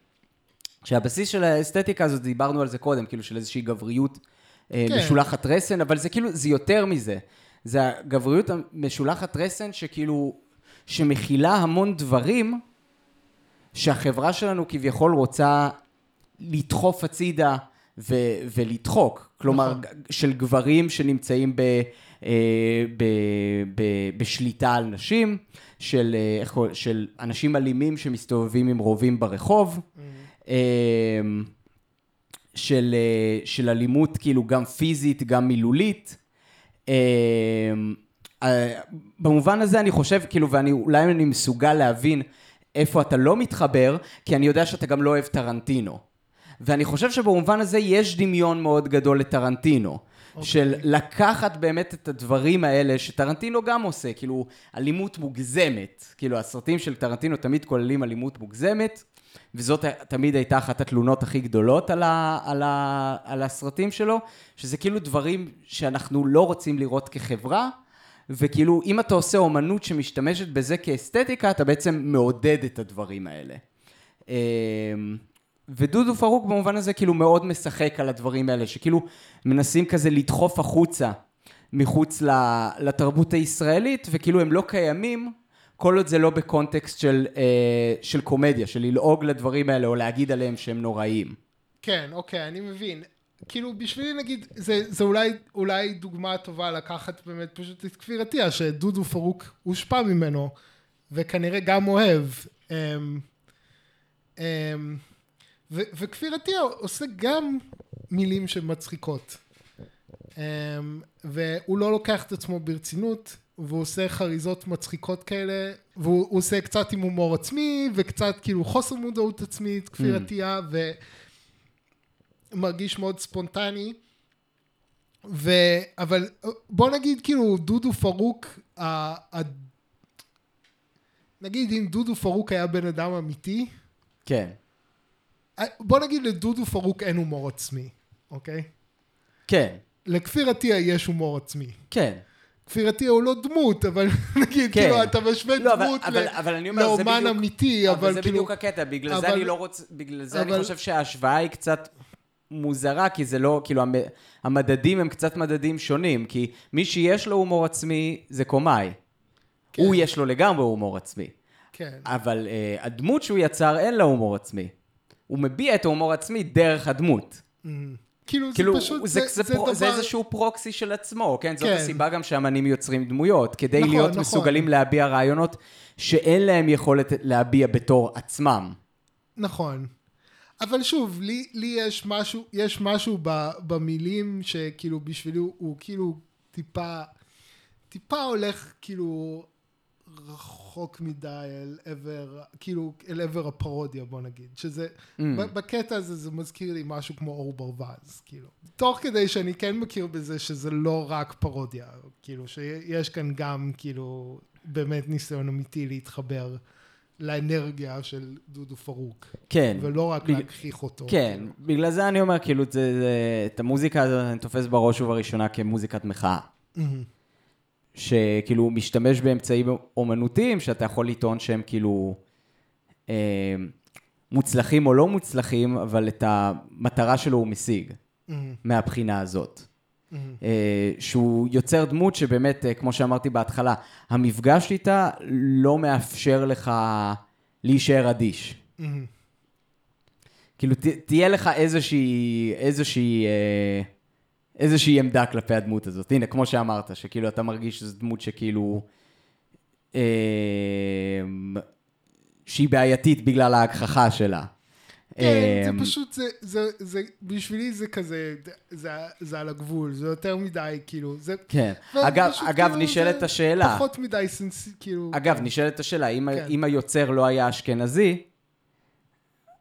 שהבסיס של האסתטיקה הזאת, דיברנו על זה קודם, כאילו של איזושהי גבריות אה, כן. משולחת רסן, אבל זה כאילו, זה יותר מזה. זה הגבריות המשולחת רסן שכאילו, שמכילה המון דברים שהחברה שלנו כביכול רוצה לדחוף הצידה ו- ולדחוק. כלומר, נכון. של גברים שנמצאים ב- אה, ב- ב- בשליטה על נשים, של, אה, של אנשים אלימים שמסתובבים עם רובים ברחוב. אה, של, של אלימות כאילו גם פיזית, גם מילולית. אה, במובן הזה אני חושב, כאילו, ואני אולי אני מסוגל להבין איפה אתה לא מתחבר, כי אני יודע שאתה גם לא אוהב טרנטינו. ואני חושב שבמובן הזה יש דמיון מאוד גדול לטרנטינו. Okay. של לקחת באמת את הדברים האלה שטרנטינו גם עושה, כאילו אלימות מוגזמת. כאילו הסרטים של טרנטינו תמיד כוללים אלימות מוגזמת, וזאת תמיד הייתה אחת התלונות הכי גדולות על, ה, על, ה, על הסרטים שלו, שזה כאילו דברים שאנחנו לא רוצים לראות כחברה, וכאילו אם אתה עושה אומנות שמשתמשת בזה כאסתטיקה, אתה בעצם מעודד את הדברים האלה. אמ, ודודו פרוק במובן הזה כאילו מאוד משחק על הדברים האלה, שכאילו מנסים כזה לדחוף החוצה מחוץ לתרבות הישראלית, וכאילו הם לא קיימים כל עוד זה לא בקונטקסט של, אה, של קומדיה, של ללעוג לדברים האלה או להגיד עליהם שהם נוראים. כן, אוקיי, אני מבין. כאילו, בשבילי נגיד, זה, זה אולי, אולי דוגמה טובה לקחת באמת פשוט את כפיר עטיה, שדודו פרוק הושפע ממנו, וכנראה גם אוהב. אמ, אמ, ו, וכפיר עטיה עושה גם מילים שמצחיקות. אמ, והוא לא לוקח את עצמו ברצינות, והוא עושה חריזות מצחיקות כאלה, והוא הוא עושה קצת עם הומור עצמי, וקצת כאילו חוסר מודעות עצמית, כפיר Mm. עטיה, ו... מרגיש מאוד ספונטני. ו... אבל בוא נגיד כאילו דודו פארוק, ה... ה... נגיד אם דודו פארוק היה בן אדם אמיתי, כן. בוא נגיד לדודו פארוק אין הומור עצמי, אוקיי? כן. לכפיר עטיה יש הומור עצמי. כן. כפיר עטיה הוא לא דמות, אבל נגיד, כן. כאילו, אתה משווה לא, אבל- דמות אבל- ל- אבל אני אומר, זה לאומן בדיוק- אמיתי, אבל, אבל זה כאילו... בדיוק הקטע, בגלל זה אבל- אני לא רוצה, בגלל זה אבל- אני חושב שההשוואה היא קצת מוזרה, כי זה לא, כאילו, המ- המדדים הם קצת מדדים שונים, כי מי שיש לו הומור עצמי זה קומאי. כן. הוא יש לו לגמרי הומור עצמי. כן, אבל uh, הדמות שהוא יצר אין לה הומור עצמי. הוא מביע את ההומור העצמי דרך הדמות. כאילו, זה כאילו, פשוט, זה, זה, זה, זה פרו, דבר... זה איזשהו פרוקסי של עצמו, כן? זאת כן. הסיבה גם שאמנים יוצרים דמויות, כדי נכון, להיות נכון. מסוגלים להביע רעיונות שאין להם יכולת להביע בתור עצמם. נכון. אבל שוב, לי, לי יש משהו, יש משהו ב, במילים שכאילו בשבילי הוא, הוא כאילו טיפה, טיפה הולך כאילו רחוק מדי אל עבר, כאילו, אל עבר הפרודיה, בוא נגיד. שזה, Mm. בקטע הזה זה מזכיר לי משהו כמו אור ברווז, כאילו. תוך כדי שאני כן מכיר בזה שזה לא רק פרודיה, כאילו, שיש כאן גם, כאילו, באמת ניסיון אמיתי להתחבר לאנרגיה של דודו פרוק. כן. ולא רק בגלל- להגחיך אותו. כן, כאילו. בגלל זה אני אומר, כאילו, זה, זה, את המוזיקה הזאת אני תופס בראש ובראשונה כמוזיקת מחאה. מהמם. שכאילו משתמש באמצעים אומנותיים, שאתה יכול לטעון שהם כאילו אה, מוצלחים או לא מוצלחים, אבל את המטרה שלו הוא משיג, מהמם. מהבחינה הזאת. אה, שהוא יוצר דמות שבאמת, אה, כמו שאמרתי בהתחלה, המפגש איתה לא מאפשר לך להישאר אדיש. מהמם. כאילו, ת, תהיה לך איזושהי, איזושהי, אה, איזושהי עמדה כלפי הדמות הזאת. הנה, כמו שאמרת, שכאילו אתה מרגיש שזו דמות שכאילו... אה, שהיא בעייתית בגלל ההגחכה שלה. כן, אה, זה פשוט, זה, זה, זה, בשבילי זה כזה, זה, זה על הגבול, זה יותר מדי, כאילו, זה... כן. אגב, פשוט אגב, כאילו נשאלת השאלה, פחות מדי סנס... כאילו... אגב, נשאלת השאלה, אם, כן. אם היוצר לא היה אשכנזי,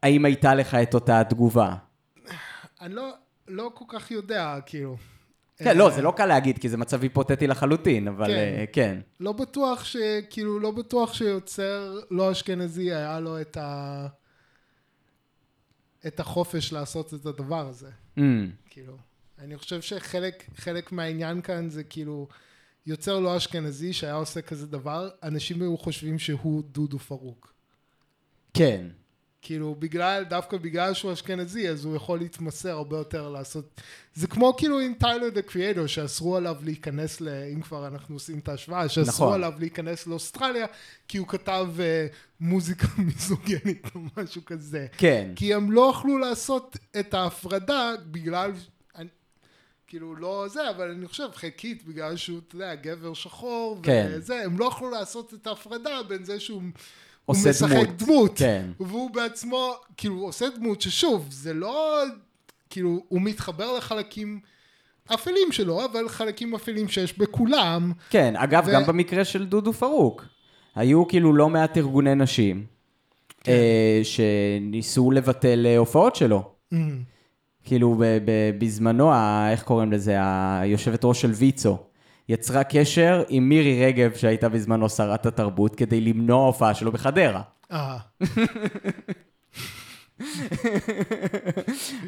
האם הייתה לך את אותה התגובה? אני לא, לא כל כך יודע, כאילו. כן, לא, זה לא קל להגיד, כי זה מצב היפותטי לחלוטין, אבל כן. אה, כן. לא בטוח ש... כאילו, לא בטוח שיוצר לא אשכנזי היה לו את ה... את החופש לעשות את הדבר הזה. Mm, כאילו, אני חושב שחלק חלק מהעניין כאן זה כאילו, יוצר לא אשכנזי שהיה עושה כזה דבר, אנשים היו חושבים שהוא דודו פרוק. כן. כאילו, בגלל, דווקא בגלל שהוא אשכנזי, אז הוא יכול להתמסר הרבה יותר לעשות... זה כמו כאילו עם טיילר דה קריאטור, שאסרו עליו להיכנס ל... אם כבר אנחנו עושים את ההשוואה, שאסרו נכון. עליו להיכנס לאוסטרליה, כי הוא כתב uh, מוזיקה מיזוגנית או משהו כזה. כן. כי הם לא יכלו לעשות את ההפרדה בגלל, כאילו לא זה, אבל אני חושב חלקית בגלל שהוא, אתה יודע, גבר שחור, כן. וזה, הם לא יכלו לעשות את ההפרדה בין זה שהוא הוא עושה משחק דמות. דמות, כן. והוא בעצמו, כאילו הוא עושה דמות ששוב, זה לא, כאילו הוא מתחבר לחלקים אפלים שלו, אבל חלקים אפלים שיש בכולם, כן, אגב, ו- גם במקרה של דודו פרוק, היו כאילו לא מעט ארגוני נשים, כן. אה, שניסו לבטל אה, הופעות שלו. כאילו ב- ב- בזמנו, איך קוראים לזה, היושבת ראש של ויצו, יצרה קשר עם מירי רגב, שהייתה בזמנו שרת התרבות, כדי למנוע הופעה שלו בחדרה. אה,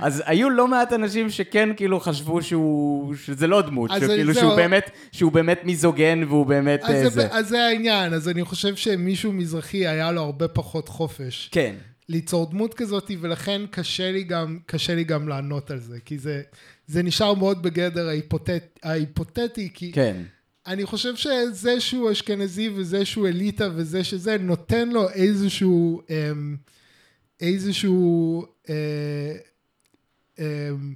אז היו לא מעט אנשים שכן כאילו חשבו שהוא, שזה לא דמות, שכאילו. שהוא באמת, שהוא באמת מיזוגן והוא באמת אז אה, זה, זה. אז זה העניין, אז אני חושב שמישהו מזרחי היה לו הרבה פחות חופש. כן, ליצור דמות כזאת, ולכן קשה לי גם, קשה לי גם לענות על זה, כי זה, זה נשאר מאוד בגדר ההיפותט, ההיפותטי, כי כן. אני חושב שזה שהוא אשכנזי וזה שהוא אליטה וזה שזה, נותן לו איזשהו, אמ, איזשהו, אה, אמ,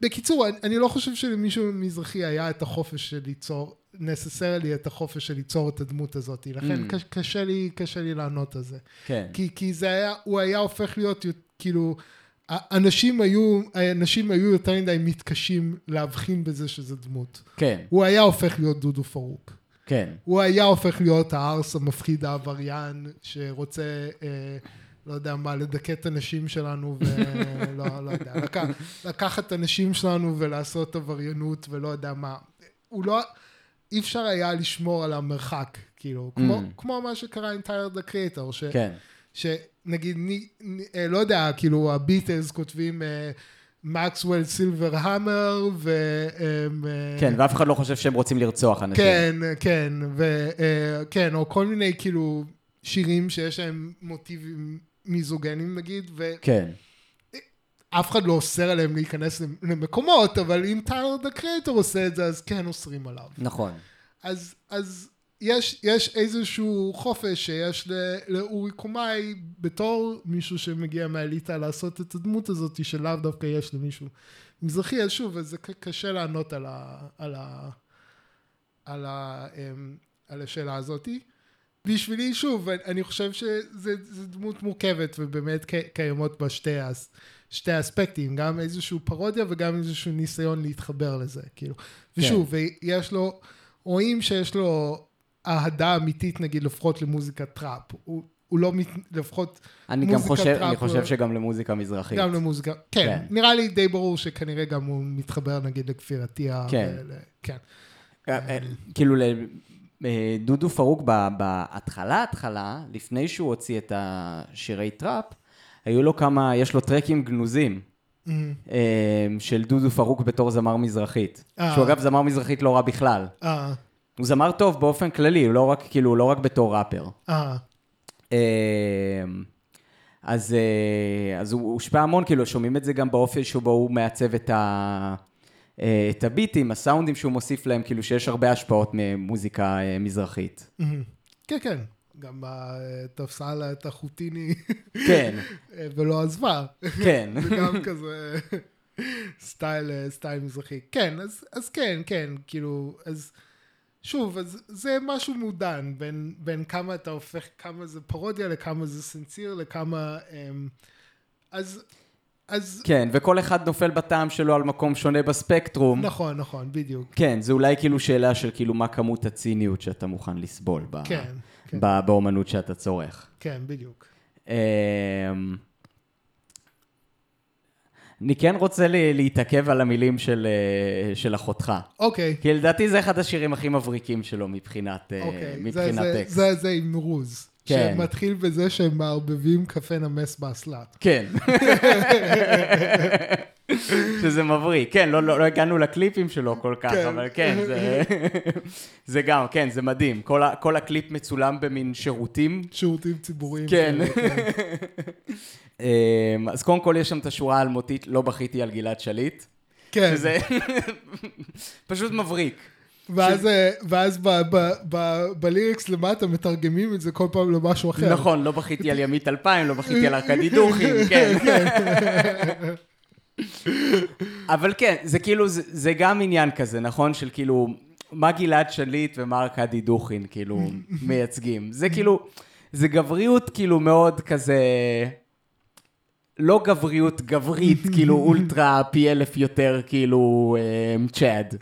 בקיצור, אני, אני לא חושב שלמישהו מזרחי היה את החופש של ליצור, נססרלי את החופש של ליצור את הדמות הזאת, לכן Mm. קש, קשה לי, קשה לי לענות על זה. כן. כי, כי זה היה, הוא היה הופך להיות כאילו, אנשים היו, אנשים היו יותר מדי מתקשים להבחין בזה שזה דמות. כן, הוא היה הופך להיות דודו פרוק. כן. הוא היה הופך להיות הארס המפחיד העבריין שרוצה, אה, לא יודע מה, לדכא את הנשים שלנו ולא לא יודע, לקח, לקחת את הנשים שלנו ולעשות עבריינות ולא יודע מה. הוא לא, אי אפשר היה לשמור על המרחק, כאילו, כמו, Mm. כמו מה שקרה עם טיילר דה קריאטור, ש... כן. שנגיד, אה, לא יודע, כאילו הביטלס כותבים מקסוול סילבר המר, ו... אה, כן, ואף אחד לא חושב שהם רוצים לרצוח אנשים. כן, כן, וכן, או כל מיני כאילו שירים שיש להם מוטיבים מיזוגנים נגיד, ואף כן, אחד לא אוסר עליהם להיכנס למקומות, אבל אם טיילר דה קריאטור עושה את זה, אז כן אוסרים עליו. נכון. אז, אז יש, יש איזשהו חופש שיש לאורי קומאי בתור מישהו שמגיע מהאליטה לעשות את הדמות הזאת שלאו דווקא יש למישהו מזרחי, אז שוב, זה קשה לענות על, ה, על, ה, על, ה, אמ, על השאלה הזאת. בשבילי, שוב, אני- חושב שזו דמות מורכבת ובאמת קיימות בה שתי, שתי האספקטים, גם איזשהו פרודיה וגם איזשהו ניסיון להתחבר לזה, כאילו. ושוב, ויש לו, רואים שיש לו אהדה אמיתית, נגיד, לפחות למוזיקת טראפ. הוא, הוא לא, מת, לפחות אני גם חושב, טראפ אני חושב שגם למוזיקה מזרחית. גם למוזיקה, כן, כן. נראה לי די ברור שכנראה גם הוא מתחבר, נגיד, לכפיר עטיה. כן. ול- כן. אה, אה, כאילו, ל- אה, דודו פארוק בהתחלה, התחלה, לפני שהוא הוציא את השירי טראפ, היו לו כמה, יש לו טראקים גנוזים. אמ, אה, של דודו פרוק בתור זמר מזרחית. אה. שהוא אגב זמר מזרחית לא רע בכלל. אה, הוא זמר טוב באופן כללי, לא רק, כאילו, לא רק בתור ראפר. אה, אה, אז, אה, אז הוא הושפע המון, כאילו, שומעים את זה גם באופן שבו הוא מעצב את, ה, אה, את הביטים, הסאונדים שהוא מוסיף להם, כאילו שיש הרבה השפעות ממוזיקה אה, מזרחית. אמ. כן, כן. גם תפסה לה את החוטיני כן, ולא עזבה. כן. זה גם כזה style, style מזרחי. כן, אז, אז כן, כן, כאילו, אז שוב, אז זה משהו מעודן בין, בין כמה אתה הופך, כמה זה פרודיה לכמה זה sincere, לכמה... אמ, אז, אז כן, וכל אחד נופל בטעם שלו על מקום שונה בספקטרום. נכון, נכון, בדיוק. כן, זה אולי כאילו שאלה של כאילו מה כמות הציניות שאתה מוכן לסבול ב- כן, כן, ב- באומנות שאתה צורך. כן, בדיוק. אני כן רוצה לי- להתעכב על המילים של, אה, של אחותך. אוקיי, כי לדעתי זה אחד השירים הכי מבריקים שלו מבחינת, אה, אוקיי. זה, מבחינת זה, טקסט. זה, זה עם רוז. כן. שמתחיל בזה שהם מערבבים קפה נמס באסלה. כן. שזה מבריק. כן, לא, לא, לא הגענו לקליפים שלו כל כך, כן. אבל כן, זה, זה גם, כן, זה מדהים. כל, ה, כל הקליפ מצולם במין שירותים. שירותים ציבוריים. כן. כאלה, כן. אמ, אז קודם כל יש שם את השורה האלמותית, לא בכיתי על גלעד שליט. כן. שזה פשוט מבריק. ואז, אה, ואז ב, ב, ב, בליריקס למטה מתרגמים את זה כל פעם למשהו אחר. נכון, לא בכיתי על ימית אלפיים, לא בכיתי על ארכדי דוכין, כן. אבל כן, זה כאילו, זה, זה גם עניין כזה, נכון? של כאילו, מה גלעד שליט ומה ארכדי דוכין, כאילו, מייצגים. זה כאילו, זה גבריות כאילו מאוד כזה... לא גבריות גברית, כאילו אולטרה פי אלף יותר, כאילו אה, צ'אד.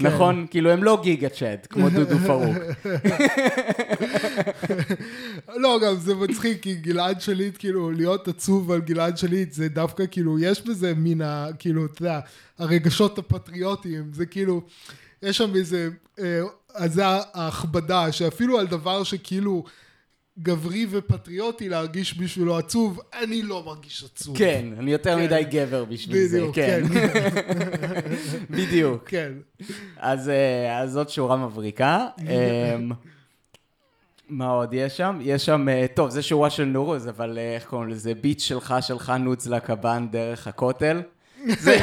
נכון? כאילו הם לא גיגה צ'אד, כמו דודו פרוק. לא, גם זה מצחיק, כי גלעד שליט, כאילו, להיות עצוב על גלעד שליט, זה דווקא, כאילו, יש בזה מן ה... כאילו, אתה יודע, הרגשות הפטריוטיים, זה כאילו, יש שם איזה... אה, אז זה ההכבדה, שאפילו על דבר שכאילו גברי ופטריוטי להרגיש בשבילו עצוב, אני לא מרגיש עצוב. כן, אני יותר כן. מדי גבר בשביל זה, בדיוק, כן. כן. בדיוק. כן. אז, אה, אז זאת שורה מבריקה. מה עוד יש שם? יש שם, אה, טוב, זה שורה של נורוז, אבל אה, איך קוראים לזה? ביט שלך, שלך נוץ לקב"ן דרך הכותל. זה...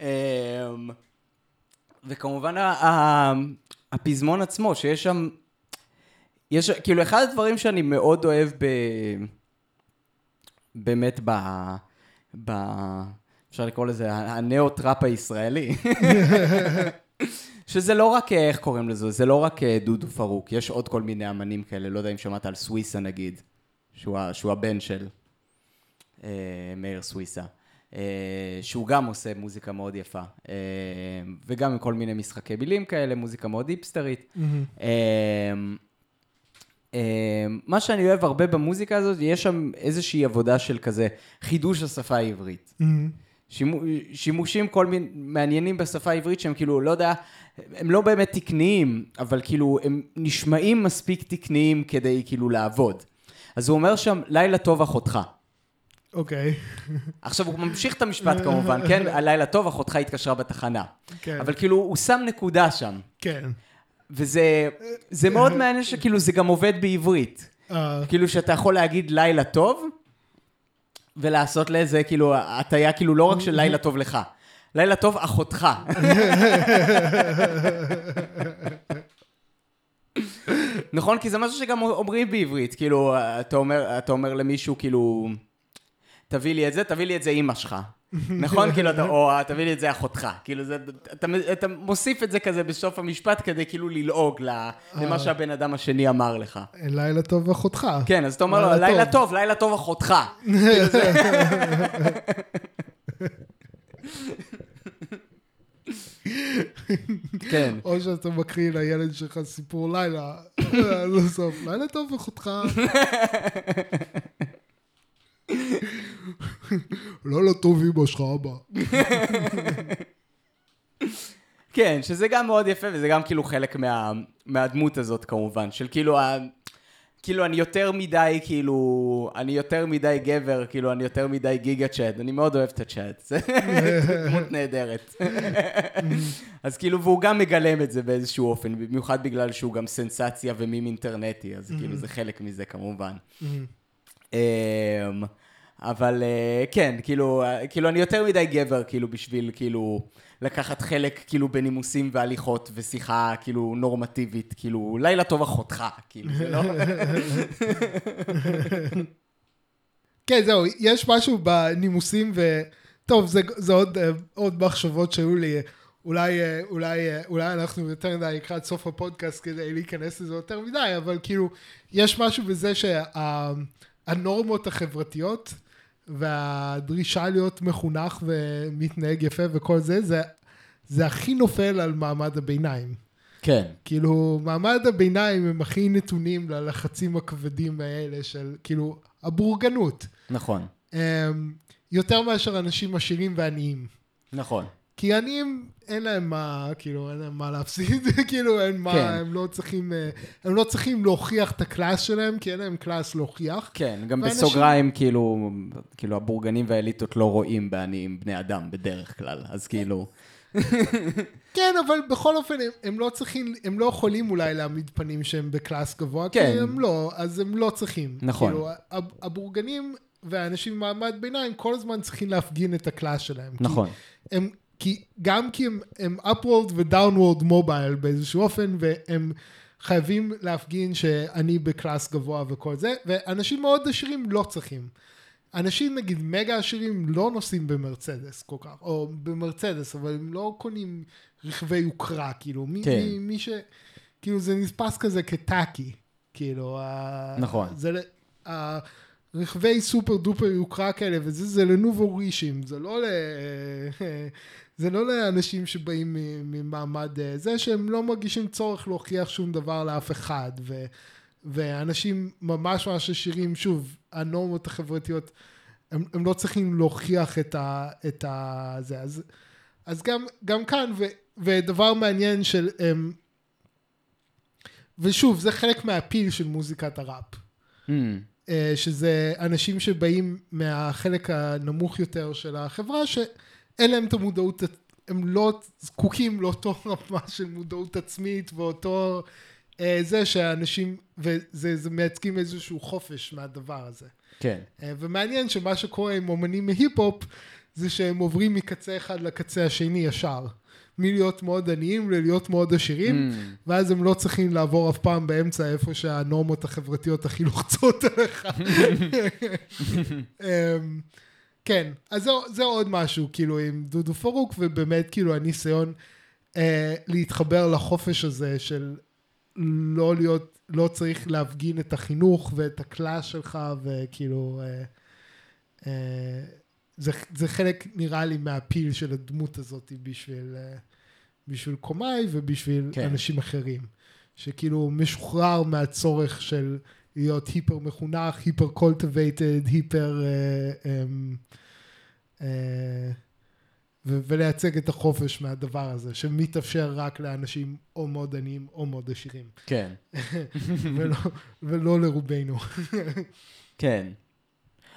אמ, וכמובן הפזמון עצמו, שיש שם, יש, כאילו אחד הדברים שאני מאוד אוהב ב... באמת ב... ב... אפשר לקרוא לזה ה neo-trap הישראלי. שזה לא רק, אה, איך קוראים לזה? זה לא רק אה, דודו פארוק, יש עוד כל מיני אמנים כאלה, לא יודע אם שמעת על סוויסה נגיד, שהוא, שהוא הבן של אה, מאיר סוויסה. אה, שהוא גם עושה מוזיקה מאוד יפה, אה, וגם עם כל מיני משחקי מילים כאלה, מוזיקה מאוד היפסטרית. אה, אה, מה שאני אוהב הרבה במוזיקה הזאת, יש שם איזושהי עבודה של כזה חידוש השפה העברית. שימו, שימושים כל מיני מעניינים בשפה העברית שהם כאילו, לא יודע, הם לא באמת תקניים, אבל כאילו הם נשמעים מספיק תקניים כדי כאילו לעבוד. אז הוא אומר שם, לילה טוב אחותך. אוקיי. עכשיו הוא ממשיך את המשפט כמובן, כן? הלילה טוב, אחותך התקשרה בתחנה. כן. אבל כאילו, הוא שם נקודה שם. כן. וזה זה מאוד מעניין שכאילו זה גם עובד בעברית. אה, כאילו שאתה יכול להגיד לילה טוב, ולעשות לזה כאילו הטיה כאילו לא רק של לילה טוב לך, לילה טוב אחותך. נכון? כי זה משהו שגם אומרים בעברית, כאילו, אתה אומר, אתה אומר למישהו, כאילו, תביא לי את זה, תביא לי את זה אימא שלך. נכון? כאילו, אתה, או תביא לי את זה אחותך. כאילו, זה, אתה, אתה מוסיף את זה כזה בסוף המשפט כדי כאילו ללעוג ל- למה שהבן אדם השני אמר לך. לילה טוב אחותך. כן, אז אתה אומר לו, לילה טוב." לילה טוב אחותך. כאילו כן. או שאתה מקריא לילד שלך סיפור לילה, לסוף, לילה טוב אחותך. לילה טוב אמא שלך אבא. כן, שזה גם מאוד יפה, וזה גם כאילו חלק מה, מהדמות הזאת כמובן, של כאילו, ה, כאילו אני יותר מדי, כאילו, אני יותר מדי גבר, כאילו אני יותר מדי גיגה צ'אט, אני מאוד אוהב את הצ'אט, זה דמות נהדרת. אז כאילו, והוא גם מגלם את זה באיזשהו אופן, במיוחד בגלל שהוא גם סנסציה ומים אינטרנטי, אז כאילו זה חלק מזה כמובן. אבל אה, כן, כאילו, אה, כאילו אני יותר מדי גבר, כאילו, בשביל, כאילו, לקחת חלק, כאילו, בנימוסים והליכות ושיחה, כאילו, נורמטיבית, כאילו, לילה טוב אחותך, כאילו, זה לא... כן, זהו, יש משהו בנימוסים, ו... טוב, זה, זה עוד, אה, עוד מחשבות שהיו לי. אולי, אולי, אולי אנחנו יותר מדי לקראת סוף הפודקאסט כדי להיכנס לזה יותר מדי, אבל כאילו, יש משהו בזה שהנורמות החברתיות והדרישה להיות מחונך ומתנהג יפה וכל זה, זה, זה הכי נופל על מעמד הביניים. כן, כאילו, מעמד הביניים הם הכי נתונים ללחצים הכבדים האלה של, כאילו, הבורגנות. נכון, אמ, יותר מאשר אנשים עשירים ועניים. נכון. כי עניים, אין להם מה, כאילו, אין להם מה להפסיד, כאילו, אין מה, כן. הם לא צריכים, אה, הם לא צריכים להוכיח את הקלאס שלהם, כי אין להם קלאס להוכיח. כן, גם ואנשים- בסוגריים, כאילו, כאילו, הבורגנים והאליטות לא רואים בעניים בני אדם בדרך כלל, אז כאילו... כן, אבל בכל אופן, הם, הם לא צריכים, הם לא יכולים אולי להעמיד פנים שהם בקלאס גבוה, כן. כי הם לא, אז הם לא צריכים. נכון. כאילו, הב- הבורגנים והאנשים ממעמד ביניים כל הזמן צריכים להפגין את הקלאס שלהם. כי נכון. הם, כי, גם כי הם, הם upward ו-downward mobile באיזשהו אופן, והם חייבים להפגין שאני בקלאס גבוה וכל זה, ואנשים מאוד עשירים לא צריכים. אנשים נגיד מגה עשירים לא נוסעים במרצדס כל כך, או במרצדס, אבל הם לא קונים רכבי יוקרה, כאילו, מי, כן. מי, מי ש... כאילו זה נתפס כזה כטאקי, כאילו, נכון. זה, הרכבי סופר דופר יוקרה כאלה, וזה זה לנובו רישים, זה לא ל... זה לא לאנשים שבאים ממעמד אה, זה, שהם לא מרגישים צורך להוכיח שום דבר לאף אחד, ו... ואנשים ממש ממש עשירים, שוב, הנורמות החברתיות, הם, הם לא צריכים להוכיח את ה... את ה זה. אז, אז גם, גם כאן, ו, ודבר מעניין של... הם, ושוב, זה חלק מהפיל של מוזיקת הראפ. אה, שזה אנשים שבאים מהחלק הנמוך יותר של החברה, שאין להם את המודעות, הם לא זקוקים לאותו רמה של מודעות עצמית ואותו אה, זה שאנשים, וזה זה מייצגים איזשהו חופש מהדבר הזה. כן. אה, ומעניין שמה שקורה עם אומנים מהיפ-הופ, זה שהם עוברים מקצה אחד לקצה השני ישר. מלהיות מאוד עניים ללהיות מאוד עשירים, Mm. ואז הם לא צריכים לעבור אף פעם באמצע איפה שהנורמות החברתיות הכי לוחצות עליך. כן, אז זה, זה עוד משהו, כאילו, עם דודו פרוק, ובאמת, כאילו, הניסיון אה, להתחבר לחופש הזה של לא להיות, לא צריך להפגין את החינוך ואת הקלאס שלך, וכאילו, אה, אה, זה, זה חלק, נראה לי, מה appeal של הדמות הזאת בשביל, אה, בשביל קומאי ובשביל. כן. אנשים אחרים. שכאילו משוחרר מהצורך של להיות היפר מחונך, היפר cultivated, היפר... אה, אמ, אה, ולייצג את החופש מהדבר הזה, שמתאפשר רק לאנשים או מאוד עניים או מאוד עשירים, כן. ולא, ולא לרובנו. כן.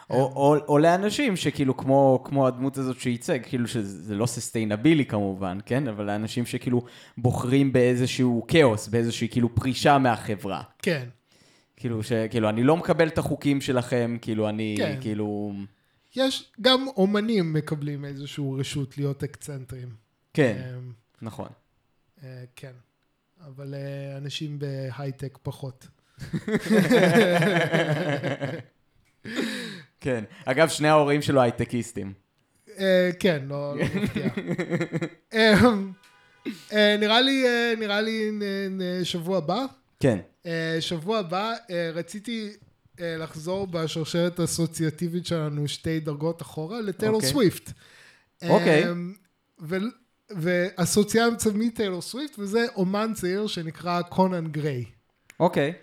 או, או, או לאנשים שכאילו כמו, כמו הדמות הזאת שייצג, כאילו שזה לא ססטיינבילי כמובן, כן? אבל לאנשים שכאילו בוחרים באיזשהו כאוס, באיזושהי כאילו פרישה מהחברה. כן, כאילו שכאילו אני לא מקבל את החוקים שלכם, כאילו אני, כן. כאילו... יש, גם אומנים מקבלים איזושהי רשות להיות אקצנטרים. כן, אמ, נכון. אה, כן, אבל אה, אנשים בהייטק פחות. כן. אגב, שני ההורים שלו הייטקיסטים. אה, כן, לא לא מפתיע. אה, נראה לי, אה, נראה לי נ- שבוע הבא. כן. אה, שבוע הבא אה, רציתי אה, לחזור בשרשרת האסוציאטיבית שלנו שתי דרגות אחורה לטיילור אוקיי. סוויפט. אוקיי. אמ, ו- ואסוציאציה מטיילור סוויפט, וזה אמן צעיר שנקרא קונאן גריי. אוקיי.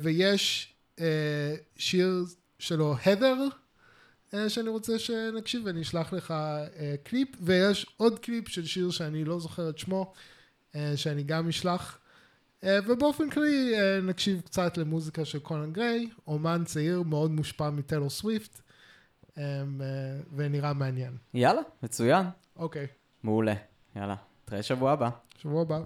ויש שיר שלו, הדר, שאני רוצה שנקשיב ואני אשלח לך קליפ, ויש עוד קליפ של שיר שאני לא זוכר את שמו, שאני גם אשלח. אה, ובאופן כללי אה, נקשיב קצת למוזיקה של קונן גריי, אומן צעיר מאוד מושפע מטיילור סוויפט, אה, אה, ונראה מעניין. יאללה, מצוין. אוקיי, מעולה. יאללה, נתראה שבוע הבא. שבוע הבא.